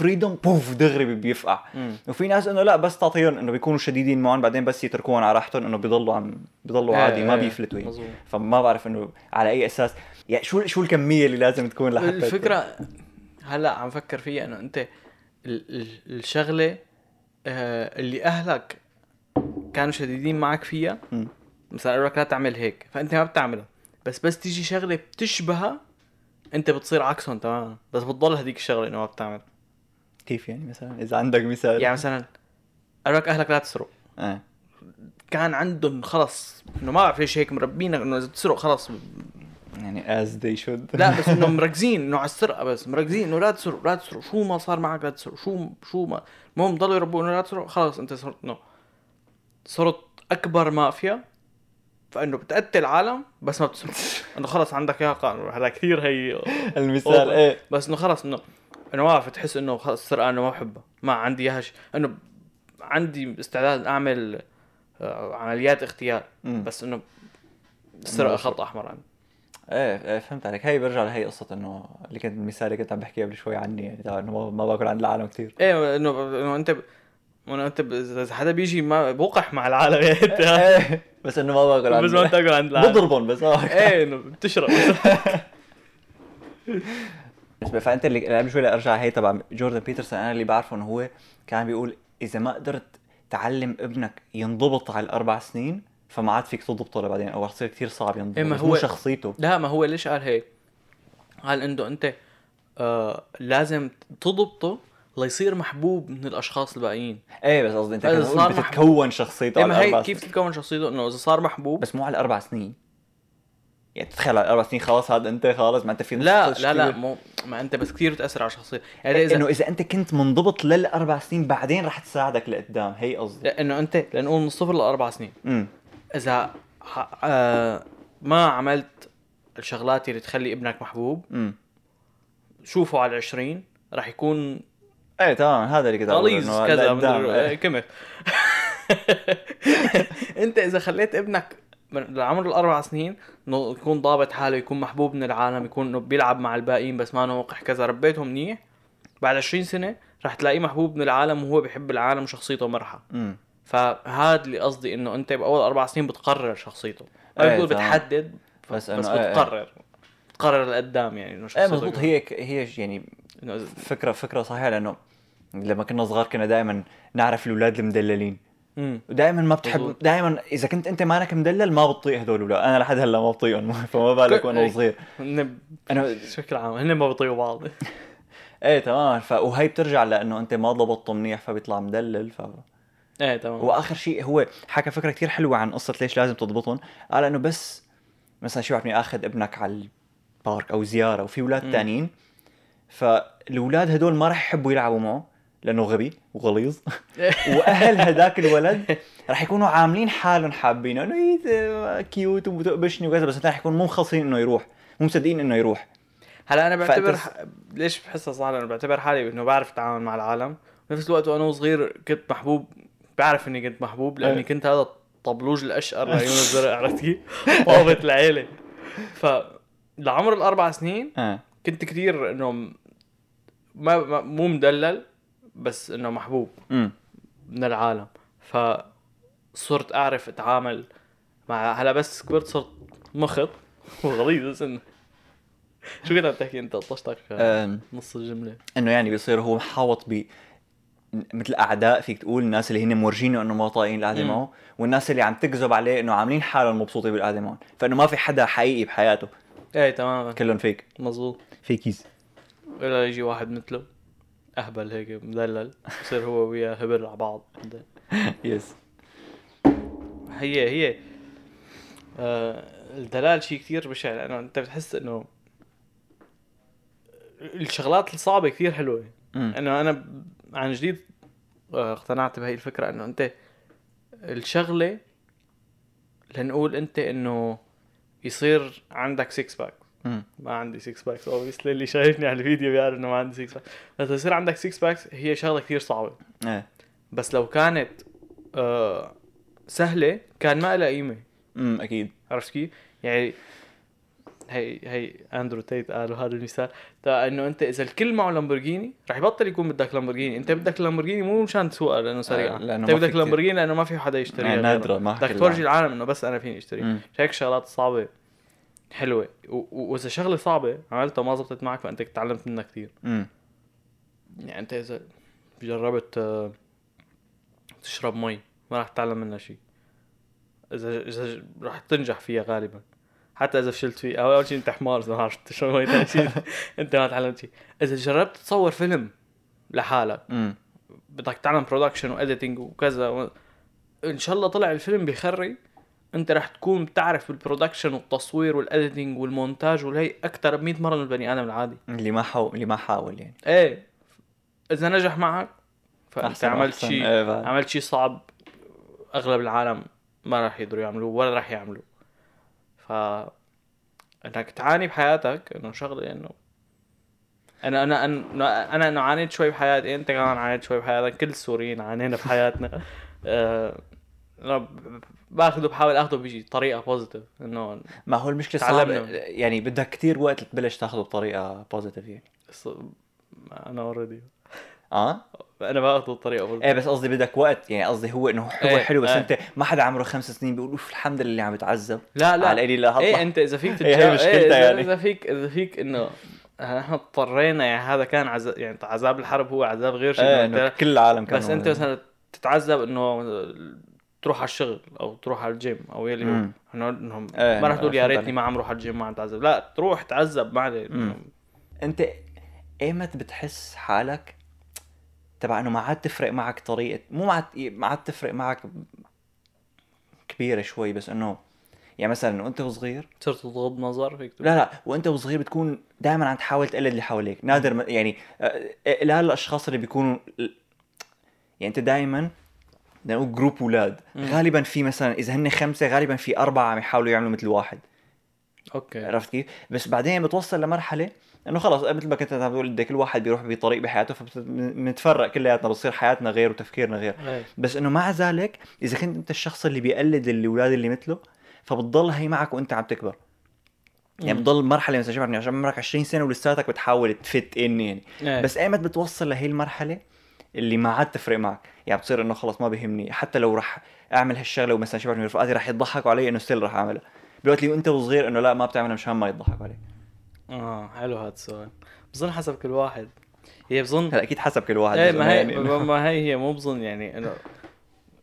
فريدوم بوف دغري بي- بيفقع مم. وفي ناس إنه لا بس تعطيهم إنه بيكونوا شديدين معهم بعدين بس يتركوهم على راحتهم إنه بيضلوا عم بيضلوا إيه، عادي ما إيه، بيفلتوا. فما بعرف إنه على أي أساس يعني شو شو الكمية اللي لازم تكون لحتى الفكرة هلأ عم فكر فيها إنه أنت ال- ال- الشغلة آه، اللي أهلك كانوا شديدين معك فيها مم. مثلا قالوا لك لا تعمل هيك فأنت ما بتعملها بس بس تيجي شغلة بتشبهها أنت بتصير عكسهم تماما بس بتضل هذيك الشغلة إنه ما بتعمل كيف يعني مثلا؟ إذا عندك مثال. يعني مثلا قالوا لك أهلك لا تسرق. آه. كان عندهم خلص إنه ما بعرف ليش هيك مربينا إنه إذا بتسرق خلص. يعني as they should. لا بس [laughs] إنه مركزين إنه على السرقة بس مركزين إنه لا تسرق لا تسرق. شو ما صار معك لا تسرق. شو شو ما. المهم ضلوا يربوا إنه لا تسرق خلص أنت صرت إنه صرت أكبر مافيا. فإنه بتقتل العالم بس ما بتسرق. [laughs] إنه خلص عندك اياها قانون هلا كثير هي المثال. إيه. بس إنه خلص إنه انه ما تحس إنه خلص السرقه انه ما بحبها ما عندي اياها إنه عندي استعداد أعمل آه، عمليات اغتيال مم. بس إنه السرقه خط أحمر عندي إيه إيه فهمت عليك. هي برجع لهي قصة إنه اللي كنت المثال اللي كنت عم بحكيه قبل شوي عني يعني إنه ما- باكل عند العالم كثير إيه إنه إنه أنت. إنه أنت. اذا حدا بيجي ما بوقح مع العالم. [laughs] يعني أنت إيه بس إنه ما باكل عند بس ما تاكل عند العالم. بضربهم بس ما باكل إيه إنه بتشرب. [laughs] بس فانت اللي قبل شوي أرجع هي تبع جوردن بيترسون. أنا اللي بعرفه إنه هو كان بيقول إذا ما قدرت تعلم ابنك ينضبط على الأربع سنين فما عاد فيك تضبطه لبعدين. أو رح تصير كثير صعب ينضبط إيه، ما هو- شخصيته. لا ما هو ليش قال هيك؟ قال إنه أنت آه لازم تضبطه ليصير محبوب من الأشخاص الباقيين. إيه بس قصدي أنت صار بتتكون شخصيته إيه ما هي كيف تتكون شخصيته؟ إنه إذا صار محبوب بس مو على الأربع سنين. يعني تتخيل على الاربع سنين خلاص هذا أنت خلاص ما أنت في لا. لا لا مو ما أنت بس كثير بتأثر على الشخصية. يعني اذا إنه اذا أنت كنت منضبط للأربع سنين بعدين رح تساعدك لقدام هي قصدي. لأنه أنت لنقول من صفر لأربع سنين. امم إذا ح- آه ما عملت الشغلات اللي تخلي ابنك محبوب امم شوفه على العشرين راح يكون إيه تمام هذا اللي كنت غليظ كذا مدري- إيه. كمث [laughs] أنت إذا خليت ابنك لعمر الأربع سنين انه يكون ضابط حاله يكون محبوب من العالم يكون إنه بيلعب مع الباقيين بس ما وقح كذا. ربيته منيح. بعد 20 سنة رح تلاقيه محبوب من العالم وهو بيحب العالم وشخصيته مرحة. فهذا اللي قصدي إنه أنت بأول أربع سنين بتقرر شخصيته. ما إيه، بتقول تمام. بتحدد بس بس, إيه، إيه. بتقرر. بتقرر لقدام يعني إنه إيه شخصيته مضبوط هي هي يعني فكره فكرة صحيحة لأنه لما كنا صغار كنا دائما نعرف الأولاد المدللين. ودائما ما بتحب. دائما إذا كنت أنت مانك مدلل ما بتطيق هدول الاولاد أنا لحد هلأ ما بطيقهم [laughs] فما بالك وأنا. صغير أنا بشكل عام هن ما بيطيقوا بعض [laughs] إيه تمام ف... وهي بترجع لأنه أنت ما ضبطته منيح فبيطلع مدلل ف إيه تمام وآخر شيء هو حكى فكرة كثير حلوة عن قصة ليش لازم تضبطهم قال إنه بس مثلا شو يعني آخذ ابنك على البارك أو زيارة وفي أولاد مم. تانيين فالأولاد هدول ما راح يحبوا يلعبوا معه لأنه غبي وغليظ. [laughs] وأهل هداك الولد راح يكونوا عاملين حالهم حابينه إنه كيوت وبتقبشني وكذا بس راح يكونوا مو مخلصين إنه يروح مو مصدقين إنه يروح. هلا أنا بعتبر ح... ليش بحسها صعبة؟ أنا بعتبر حالي إنه بعرف أتعامل مع العالم. بنفس الوقت وأنا صغير كنت محبوب بعرف إني كنت محبوب لأني أيه. كنت هذا الطبلوج الأشقر لعيون الزرق [laughs] عرفت كيف؟ العيلة. ف لعمر الأربع سنين آه كنت كثير إنه ما مو مدلل. بس إنه محبوب امم من العالم. فصرت أعرف أتعامل مع هلا بس كبرت صرت مخط. [laughs] وغليظ بس إنه شو كنت عم تحكي أنت؟ طشتك نص الجملة. إنه يعني بيصير هو محاوط ب مثل أعداء فيك تقول الناس اللي هن مورجينه إنه ما طايقين القعده. معه والناس اللي عم تكذب عليه إنه عاملين حالهم مبسوطين بالقعده معهم. فإنه ما في حدا حقيقي بحياته. إيه تماما. كلهم فيك. مزبوط فيكيز. الا يجي واحد مثله. أهبل هيك مدلل يصير هو وياه هبل على بعض. يس هي هي. آه الدلال شيء كثير بشع لأنه أنت بتحس إنه الشغلات الصعبة كثير حلوة. إنه أنا عن جديد آه، اقتنعت بهي الفكرة إنه أنت الشغلة لنقول أنت إنه يصير عندك six pack. ما عندي six packs obviously اللي شايفني على الفيديو بيعرف إنه ما عندي six pack بس يصير عندك six packs هي شغلة كثير صعبة. إيه. بس لو كانت آه سهلة كان ما لها قيمة. امم أكيد. عرفت كيف؟ يعني هي هي Andrew Tate قالوا هذا المثال. تا إنه أنت إذا الكل معه لامبورجيني رح يبطل يكون بدك لامبورجيني أنت بدك لامبورجيني مو مشان تسوقها لأنه سريعه آه، لأنه أنت بدك. لامبورجيني لأنه ما في حدا يشتريها آه،. نادرة، ما بدك تورجي العالم. إنه بس أنا فيني اشتريها مم. هيك الشغلات الصعبه حلوة وإذا شغلة صعبة عملتها وما زبطت معك فأنت تعلمت منها كثير امم يعني أنت إذا جربت آه، تشرب مي ما راح تتعلم منها شيء إذا إذا راح تنجح فيها غالبا. حتى إذا فشلت فيه أو أول شيء أنت حمار إذا ما عرفت تشرب مي ثاني شيء [laughs] أنت ما تعلمت شيء إذا جربت تصور فيلم لحالك امم بدك تعلم production و editing وكذا و... إن شاء الله طلع الفيلم بخري انت رح تكون بتعرف بال production والتصوير وال editing والمونتاج والهي أكثر ب 100 مرة من البني آدم العادي. اللي ما حاول اللي ما حاول يعني. إيه. إذا نجح معك فأنت عملت. شيء إيه. عملت شيء صعب أغلب العالم ما راح يقدروا يعملوه ولا راح يعملوه. ف إنك تعاني بحياتك إنه شغلة إنه أنا أنا أنا أنا إنه عانيت شوي بحياتي أنت كمان عانيت شوي بحياتك كل السوريين عانينا بحياتنا. [laughs] ب- باخذه بحاول اخذه بطريقه positive إنه ما هو المشكلة تعلمنا. صعب يعني بدك كتير وقت تبلش تاخذه بطريقة positive يعني. أنا already آه؟ أنا باخذه بطريقة positive إيه بس قصدي بدك وقت يعني قصدي هو إنه هو إيه، حلو بس إيه. أنت ما حدا عمره خمس سنين بيقول أوف الحمد لله عم بتعذب. لا لا. على القليل هطلع. إيه أنت إذا فيك [laughs] هي تتجاوز مشكلتها إيه إذا, يعني. إذا فيك إذا فيك إنه إحنا اضطرينا يعني هذا كان عذاب يعني عذاب الحرب هو عذاب غير شيء إيه كل العالم كانوا بس أنت مثلا تتعذب إنه تروح على الشغل أو تروح على الجيم أو يلي. إنه إنهم إيه، ما راح تقول يا ريتني. ما عم روح على الجيم ما عم تعذب لا تروح تعذب ما. أنت إيمت بتحس حالك تبع إنه ما عاد تفرق معك طريقة مو ما عاد ما عاد تفرق معك كبيرة شوي بس إنه يعني مثلا انه انت وصغير صرت تغض نظر فيك تقول لا لا وأنت وصغير بتكون دائما عم تحاول تقلد اللي حواليك نادر يعني آه، لا الأشخاص اللي بيكونوا يعني أنت دائما بدنا نقول جروب أولاد. غالبا في مثلا إذا هن خمسة غالبا في أربعة عم يحاولوا يعملوا مثل واحد أوكي عرفت كيف؟ بس بعدين بتوصل لمرحلة إنه خلص مثل ما كنت عم تقول كل واحد بيروح بطريق بحياته فبنتفرق كلياتنا بتصير حياتنا غير وتفكيرنا غير إيه. بس إنه مع ذلك إذا كنت أنت الشخص اللي بيقلد الأولاد اللي مثله فبتضل هي معك وأنت عم تكبر يعني مم. بتضل مرحلة مثلا شوف عشان عمرك 20 سنة ولساتك بتحاول تفت ان يعني إيه. بس أيمت بتوصل لهي المرحلة اللي ما عاد تفرق معك. يعني بتصير إنه خلص ما بيهمني. حتى لو رح أعمل هالشغلة ومثلا شباب من رفقاتي رح يضحكوا علي إنه still رح أعملها. بالوقت اللي وانت وصغير إنه لا ما بتعملها مشان ما يضحكوا عليك. آه حلو هذا السؤال. بظن حسب كل واحد. هي بظن هلا أكيد حسب كل واحد. إيه ما هي يعني. ما [laughs] هي هي مو بظن يعني انه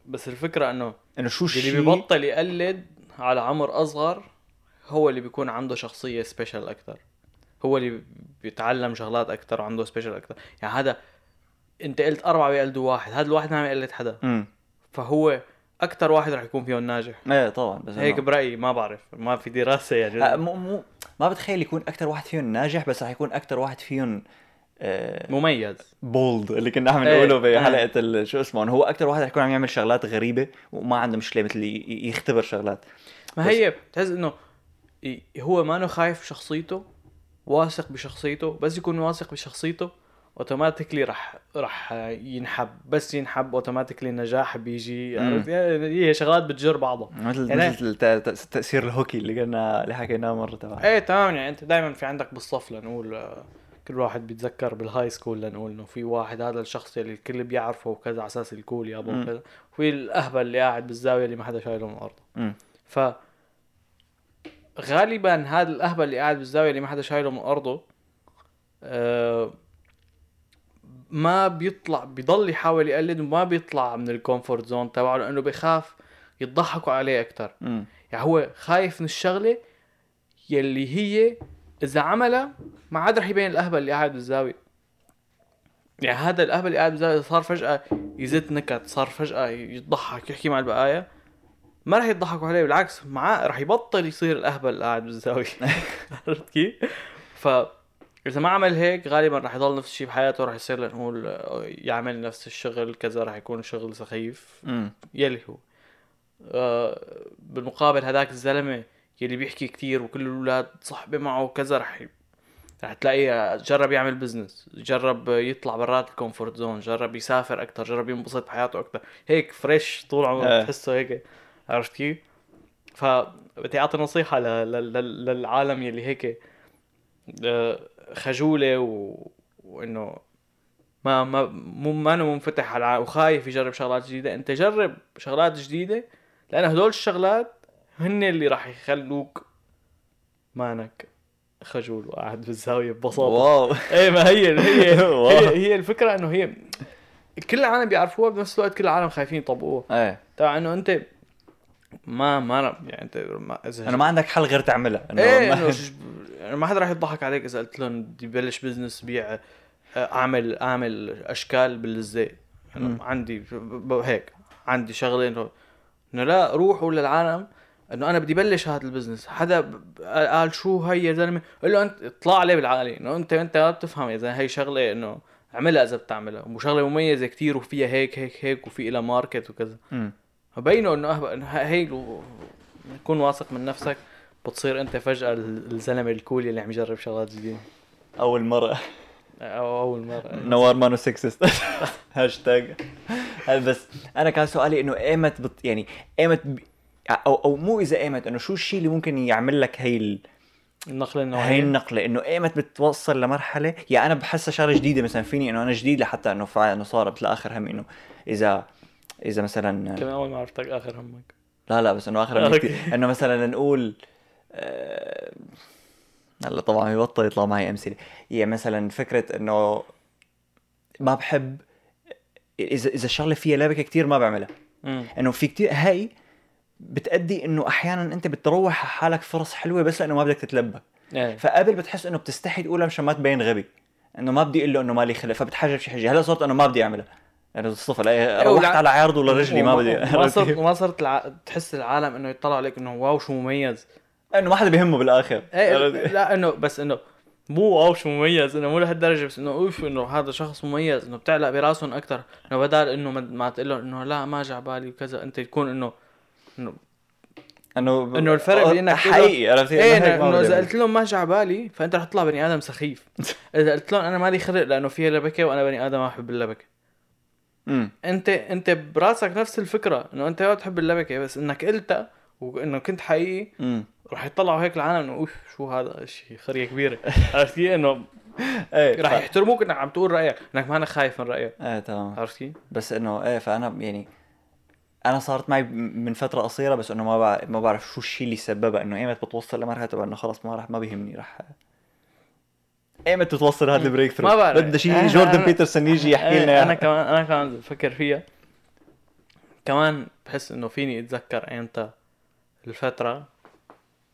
بس الفكرة إنه إنه شو اللي الشيء؟ بيبطل يقلد على عمر أصغر هو اللي بيكون عنده شخصية special أكثر هو اللي بيتعلم شغلات أكثر وعنده special أكثر يعني هذا انت قلت أربعة بيقلدوا واحد هذا الواحد ما عم يقلد حدا. امم فهو أكثر واحد رح يكون فيهم ناجح. إيه طبعا بس هيك برأيي ما بعرف ما في دراسة يعني. مو مو ما بتخيل يكون أكثر واحد فيهم ناجح بس رح يكون أكثر واحد فيهم آه مميز. بولد اللي كنا عم إيه، نقوله إيه. بحلقة ال- شو اسمه هو أكثر واحد رح يكون عم يعمل شغلات غريبة وما عنده مشكلة مثل يختبر شغلات. ما هي بتحس إنه هو ما خايف شخصيته واثق بشخصيته بس يكون واثق بشخصيته automatically رح رح ينحب. بس ينحب automatically النجاح بيجي. عرفت؟ يعني هي شغلات بتجر بعضها. مثل يعني- مثل تأثير الهوكي اللي قلنا اللي حكيناه مرة تبع. إيه تمام. يعني أنت دائما في عندك بالصف لنقول آه، كل واحد بيتذكر بال high school لنقول إنه في واحد هذا الشخص اللي الكل بيعرفه وكذا على أساس ال cool يابا. وكذا. وفي الأهبل اللي قاعد بالزاوية اللي ما حدا شايله من الأرض. ف غالبا هذا الأهبل اللي قاعد بالزاوية اللي ما حدا شايله من أرضه آه، ما بيطلع بيضل يحاول يقلد وما بيطلع من ال comfort zone تبعه لأنه بيخاف يضحكوا عليه أكثر. يعني هو خايف من الشغلة يلي هي إذا عملها ما عاد رح يبين الأهبل اللي قاعد بالزاويه يعني هذا الأهبل اللي قاعد بالزاويه صار فجأة يزت نكت صار فجأة يضحك يحكي مع البقية ما رح يضحكوا عليه بالعكس معاه رح يبطل يصير الأهبل اللي قاعد بالزاويه [laughs] عرفت كيف؟ ف إذا ما عمل هيك غالبا رح يضل نفس الشيء بحياته رح يصير لنقول آه، يعمل نفس الشغل كذا رح يكون شغل سخيف. مم. يلي هو. آه، بالمقابل هذاك الزلمة يلي بيحكي كتير وكل الأولاد صحبة معه وكذا رح ي- رح تلاقيه جرب يعمل business جرب يطلع برات ال comfort zone جرب يسافر أكثر جرب ينبسط بحياته أكثر هيك فريش طول عمره. بتحسه هيك. عرفت كيف؟ فبدي أعطي نصيحة ل... ل... ل... للعالم يلي هيك. آه، خجولة و... وإنه ما ما مو ما انه منفتح على الع- وخايف يجرب شغلات جديدة. أنت جرب شغلات جديدة لأن هدول الشغلات هن اللي راح يخلوك مانك خجول وقاعد بالزاوية ببساطة. واو. إيه ما هي هي. هي, [laughs] هي الفكرة إنه هي كل العالم بيعرفوها بنفس الوقت كل العالم خايفين يطبقوها. إيه. تبع إنه أنت ما ما يعني انت ما إذا انه ما عندك حل غير تعملها إنه إيه ما- يعني ما حدا راح يضحك عليك إذا قلت لهم بدي بلش business بيع اعمل أعمل أشكال بالزيت. يعني عندي هيك عندي شغله انه إنه لا روحوا للعالم إنه أنا بدي بلش هذا ال business حدا قال شو هي يا زلمه قال له انت اطلع عليه بالعالي. إنه انت أنت ما بتفهم إذا هي شغلة إنه اعملها إذا بتعملها. وشغلة مميزة كتير وفيها هيك هيك هيك وفي لها market وكذا. فبينه إنه هي تكون واثق من نفسك بتصير أنت فجأة ال- الزلمة ال cool اللي عم يجرب شغلات جديدة. أول مرة. أو أول مرة. نوار مانو sexist hashtag بس أنا كان سؤالي إنه أيمت بت يعني أيمت ب... أو أو مو إذا أيمت إنه شو الشيء اللي ممكن يعمل لك هي ال... النقلة هي النوعيه النقلة إنه أيمت بتوصل لمرحلة يعني أنا بحسها شغلة جديدة مثلا فيني إنه أنا جديد لحتى إنه فعلا إنه صارت لآخر هم إنه إذا إذا مثلا كمان أول ما عرفتك آخر همك. لا لا بس إنه آخر هم أوكي. كتير إنه مثلا نقول آه، هلا طبعا يبطل يطلع معي أمثلة. يعني مثلا فكرة إنه ما بحب إذا إذا الشغلة فيها لبكه كتير ما بعملها. إنه في كتير هي بتأدي إنه أحيانا أنت بتروح على حالك فرص حلوة بس لأنه ما بدك تتلبك إيه. فقبل بتحس إنه بتستحي تقولها مشان ما تبين غبي. إنه ما بدي أقول له إنه مالي خلق فبتحجج شي حجة. هلا صرت إنه ما بدي أعملها. يعني الصفر لا روحت ولا- على عرضه لرجلي ما بدي. ما صرت ما صرت الع... تحس العالم إنه يطلع عليك إنه واو شو مميز. إنه ما حدا بيهمه بالآخر. إيه لا إنه بس إنه مو واو شو مميز إنه مو لهالدرجة بس إنه أوف إنه هذا شخص مميز إنه بتعلق براسهم أكثر إنه بدال إنه ما, ما تقول له إنه لا ما جا بالي وكذا أنت تكون انه انه إنه إنه الفرق بين إنك حقيقي عرفت؟ إيه إنه إذا. قلت لهم ما جا بالي فأنت رح تطلع بني آدم سخيف. [laughs] إذا قلت لهم أنا مالي خلق لأنه فيها لبكة وأنا بني آدم ما بحب اللبكة. أمم. انت انت براسك نفس الفكرة انه انت ما بتحب اللبكه بس انك قلتها وانه كنت حقيقي. رح يطلعوا هيك العالم إنه أوف شو هذا شيء خرية كبيرة [laughs] عرفت كيف؟ إنه إيه رح ف- يحترموك إنك عم تقول رأيك إنك ما انك خايف من رأيك إيه تمام عرفت كيف؟ بس إنه إيه فأنا يعني أنا صارت معي من فترة قصيرة بس إنه ما ما بعرف شو الشيء اللي سببها إنه ايمت بتوصل لمرحلة تبع إنه خلص ما راح ما بيهمني راح ايمت بتوصل هذا ال breakthrough ما بعرف. بدنا شيء أنا- جوردن أنا- بيترسون يجي يحكي إيه، لنا أنا. كمان أنا كمان بفكر فيها كمان بحس إنه فيني أتذكر إمتى الفترة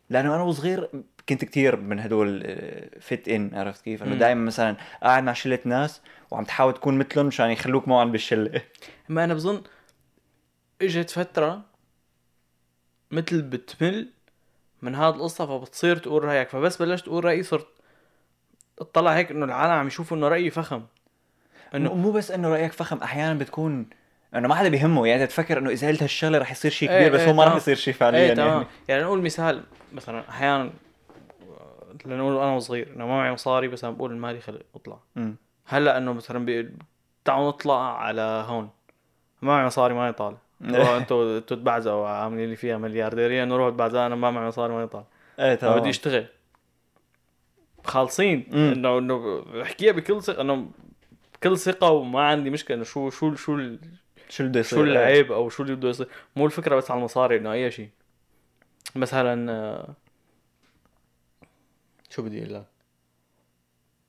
لأنه أنا وصغير كنت كتير من هدول فيت ان عرفت كيف؟ إنه. دائما مثلا قاعد مع شلة ناس وعم تحاول تكون مثلهم مشان يخلوك معهم بالشلة ما أنا بظن إجت فترة مثل بتمل من هذا القصة فبتصير تقول رأيك فبس بلشت تقول رأيي صرت اطلع هيك إنه العالم عم يشوفوا إنه رأيي فخم. إنه مو بس إنه رأيك فخم أحيانا بتكون إنه ما حدا بيهمه. يعني تفكر إنه إذا قلت هالشغلة رح يصير شيء كبير بس إيه، هو ما رح. يصير شيء فعليا إيه يعني. يعني نقول مثال مثلا أحيانا لنقول أنا وصغير إنه ما معي مصاري بس عم بقول مالي خلق أطلع. هلأ إنه مثلا بي... تعالوا نطلع على هون. ما معي مصاري ماني طالع. [laughs] أنتوا أنتوا تبعزقوا عاملين لي فيها مليارديرية إنه تبعزقوا أنا ما معي مصاري ماني طالع. إيه ما تمام. بدي أشتغل. خالصين. إنه إنه بحكيها بكل ثقة إنه بكل ثقة وما عندي مشكلة إنه شو شو شو ال- شو بده يصير؟ شو العيب أو شو اللي بده يصير. مو الفكرة بس على المصاري إنه أي شيء. مثلا آه، شو بدي أقول لك؟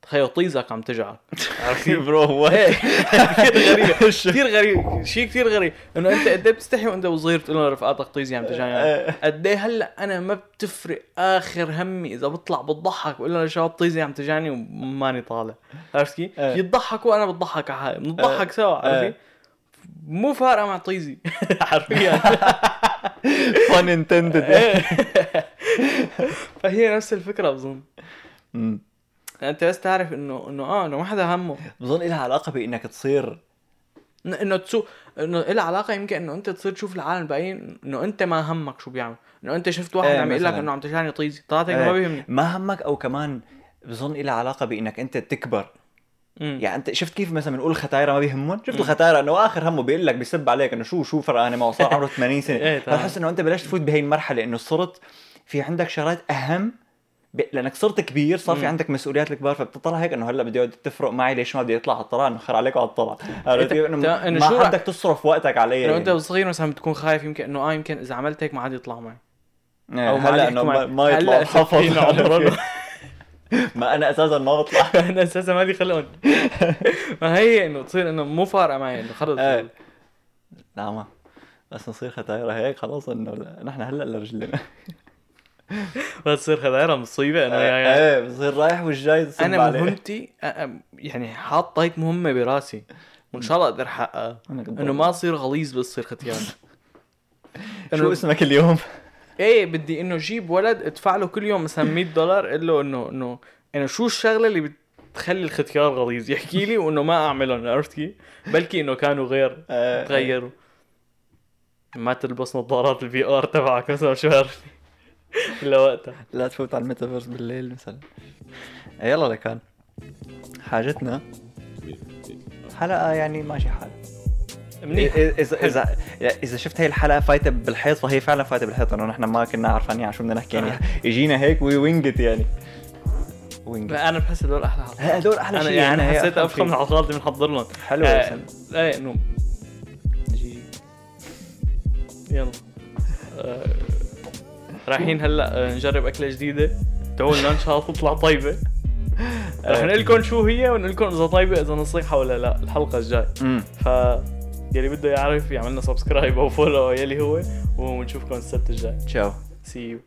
تخيل طيزك عم تجعك. [laughs] عرفت؟ كيف؟ [laughs] برو هو إيه، كثير غريب. [laughs] كثير غريب. شيء كثير غريب. إنه أنت قد إيه بتستحي وأنت وصغير تقول لرفقاتك طيزي عم تجاني إيه. قد إيه هلأ أنا ما بتفرق آخر همي إذا بطلع بضحك بقول لهم شباب طيزي عم تجاني وماني طالع. عرفت كيف؟ إيه. يضحكوا وأنا بضحك على حالي بنضحك سوا عرفت إيه. كيف؟ مو فارقة مع طيزي حرفيا. فن انتندد إيه. فهي نفس الفكرة بظن. انت بس تعرف انه انه آه انه ما حدا همه بظن لها علاقة بإنك تصير إن- إنه تسوق إنه لها علاقة يمكن إنه أنت تصير تشوف العالم الباقيين إنه أنت ما همك شو بيعمل إنه أنت شفت واحد إيه عم يقول لك مثلاً. إنه عم تجاني طيزي طلعت هيك ما إيه. بيهمني ما همك أو كمان بظن لها علاقة بإنك أنت تكبر مم. يعني أنت شفت كيف مثلا بنقول الختايره ما بيهمهم شفت مم. الختايره إنه آخر همه بيقول لك بيسب عليك إنه شو شو فرقانه معه صار عمره [laughs] 80 سنة إيه، تمام. فبحس إنه أنت بلشت تفوت بهي المرحلة إنه صرت في عندك شغلات أهم ب... لأنك صرت كبير صار في. عندك مسؤوليات الكبار فبتطلع هيك إنه هلأ بدي اقعد تفرق معي ليش ما بدي اطلع على الطلعه إنه خير عليك على الطلعه عرفت كيف؟ إنه ما بدك تصرف وقتك علي انه أنت صغير مثلا بتكون خايف يمكن إنه آه يمكن إذا عملت هيك ما حد يطلع معي. إيه، أو ما هلأ إنه ما, يطلع عمرنا [laughs] ما أنا أساسا ما بطلع. [laughs] أنا أساسا مالي خلقهم. ما هي إنه تصير إنه مو فارقة معي إنه خلص. إيه. ما بس نصير ختايره هيك خلاص إنه نحن هلأ لرجلنا. بس تصير خدايرة مصيبه انه يعني. إيه بصير رايح والجاي أنا. مهمتي يعني حاط هيك مهمة براسي. وإن شاء الله أقدر أحققها. إنه ما أصير غليظ بس أصير ختيان [laughs] شو اسمك اليوم؟ إيه بدي إنه جيب ولد أدفع له كل يوم مثلا 100 دولار قل له إنه إنه إنه شو الشغلة اللي بتخلي الختيار غليظ؟ يحكي لي وإنه ما أعملهم عرفت كيف؟ بلكي إنه كانوا غير آه، تغيروا. ما تلبس نظارات ال VR تبعك مثلا شو عرفت؟ [laughs] الا وقتها. لا تفوت على الميتافيرس بالليل مثلا. إيه، يلا لكان حاجتنا. حلقة يعني ماشي حال. منيح. إذا إذا إذا إذا شفت هي الحلقة فايتة بالحيط فهي فعلا فايتة بالحيط إنه نحن ما كنا عارفين عن شو بدنا نحكي يعني. آه. يجينا هيك وي وينجت يعني. وينجت أنا بحس هدول أحلى. حلقات هدول أحلى أنا شيء يعني هي حسيت أحلى أفخم. الحلقات اللي بنحضر لهم. حلو آه،. إيه انه يلا. آه، رايحين هلأ آه، نجرب أكلة جديدة. ان شاء الله تطلع طيبة. رح نقول لكم شو هي ونقول لكم إذا طيبة إذا نصيحة ولا لا. الحلقة الجاي. ف يلي بده يعرف يعملنا subscribe أو follow يلي هو ونشوفكم السبت الجاي. ciao. see you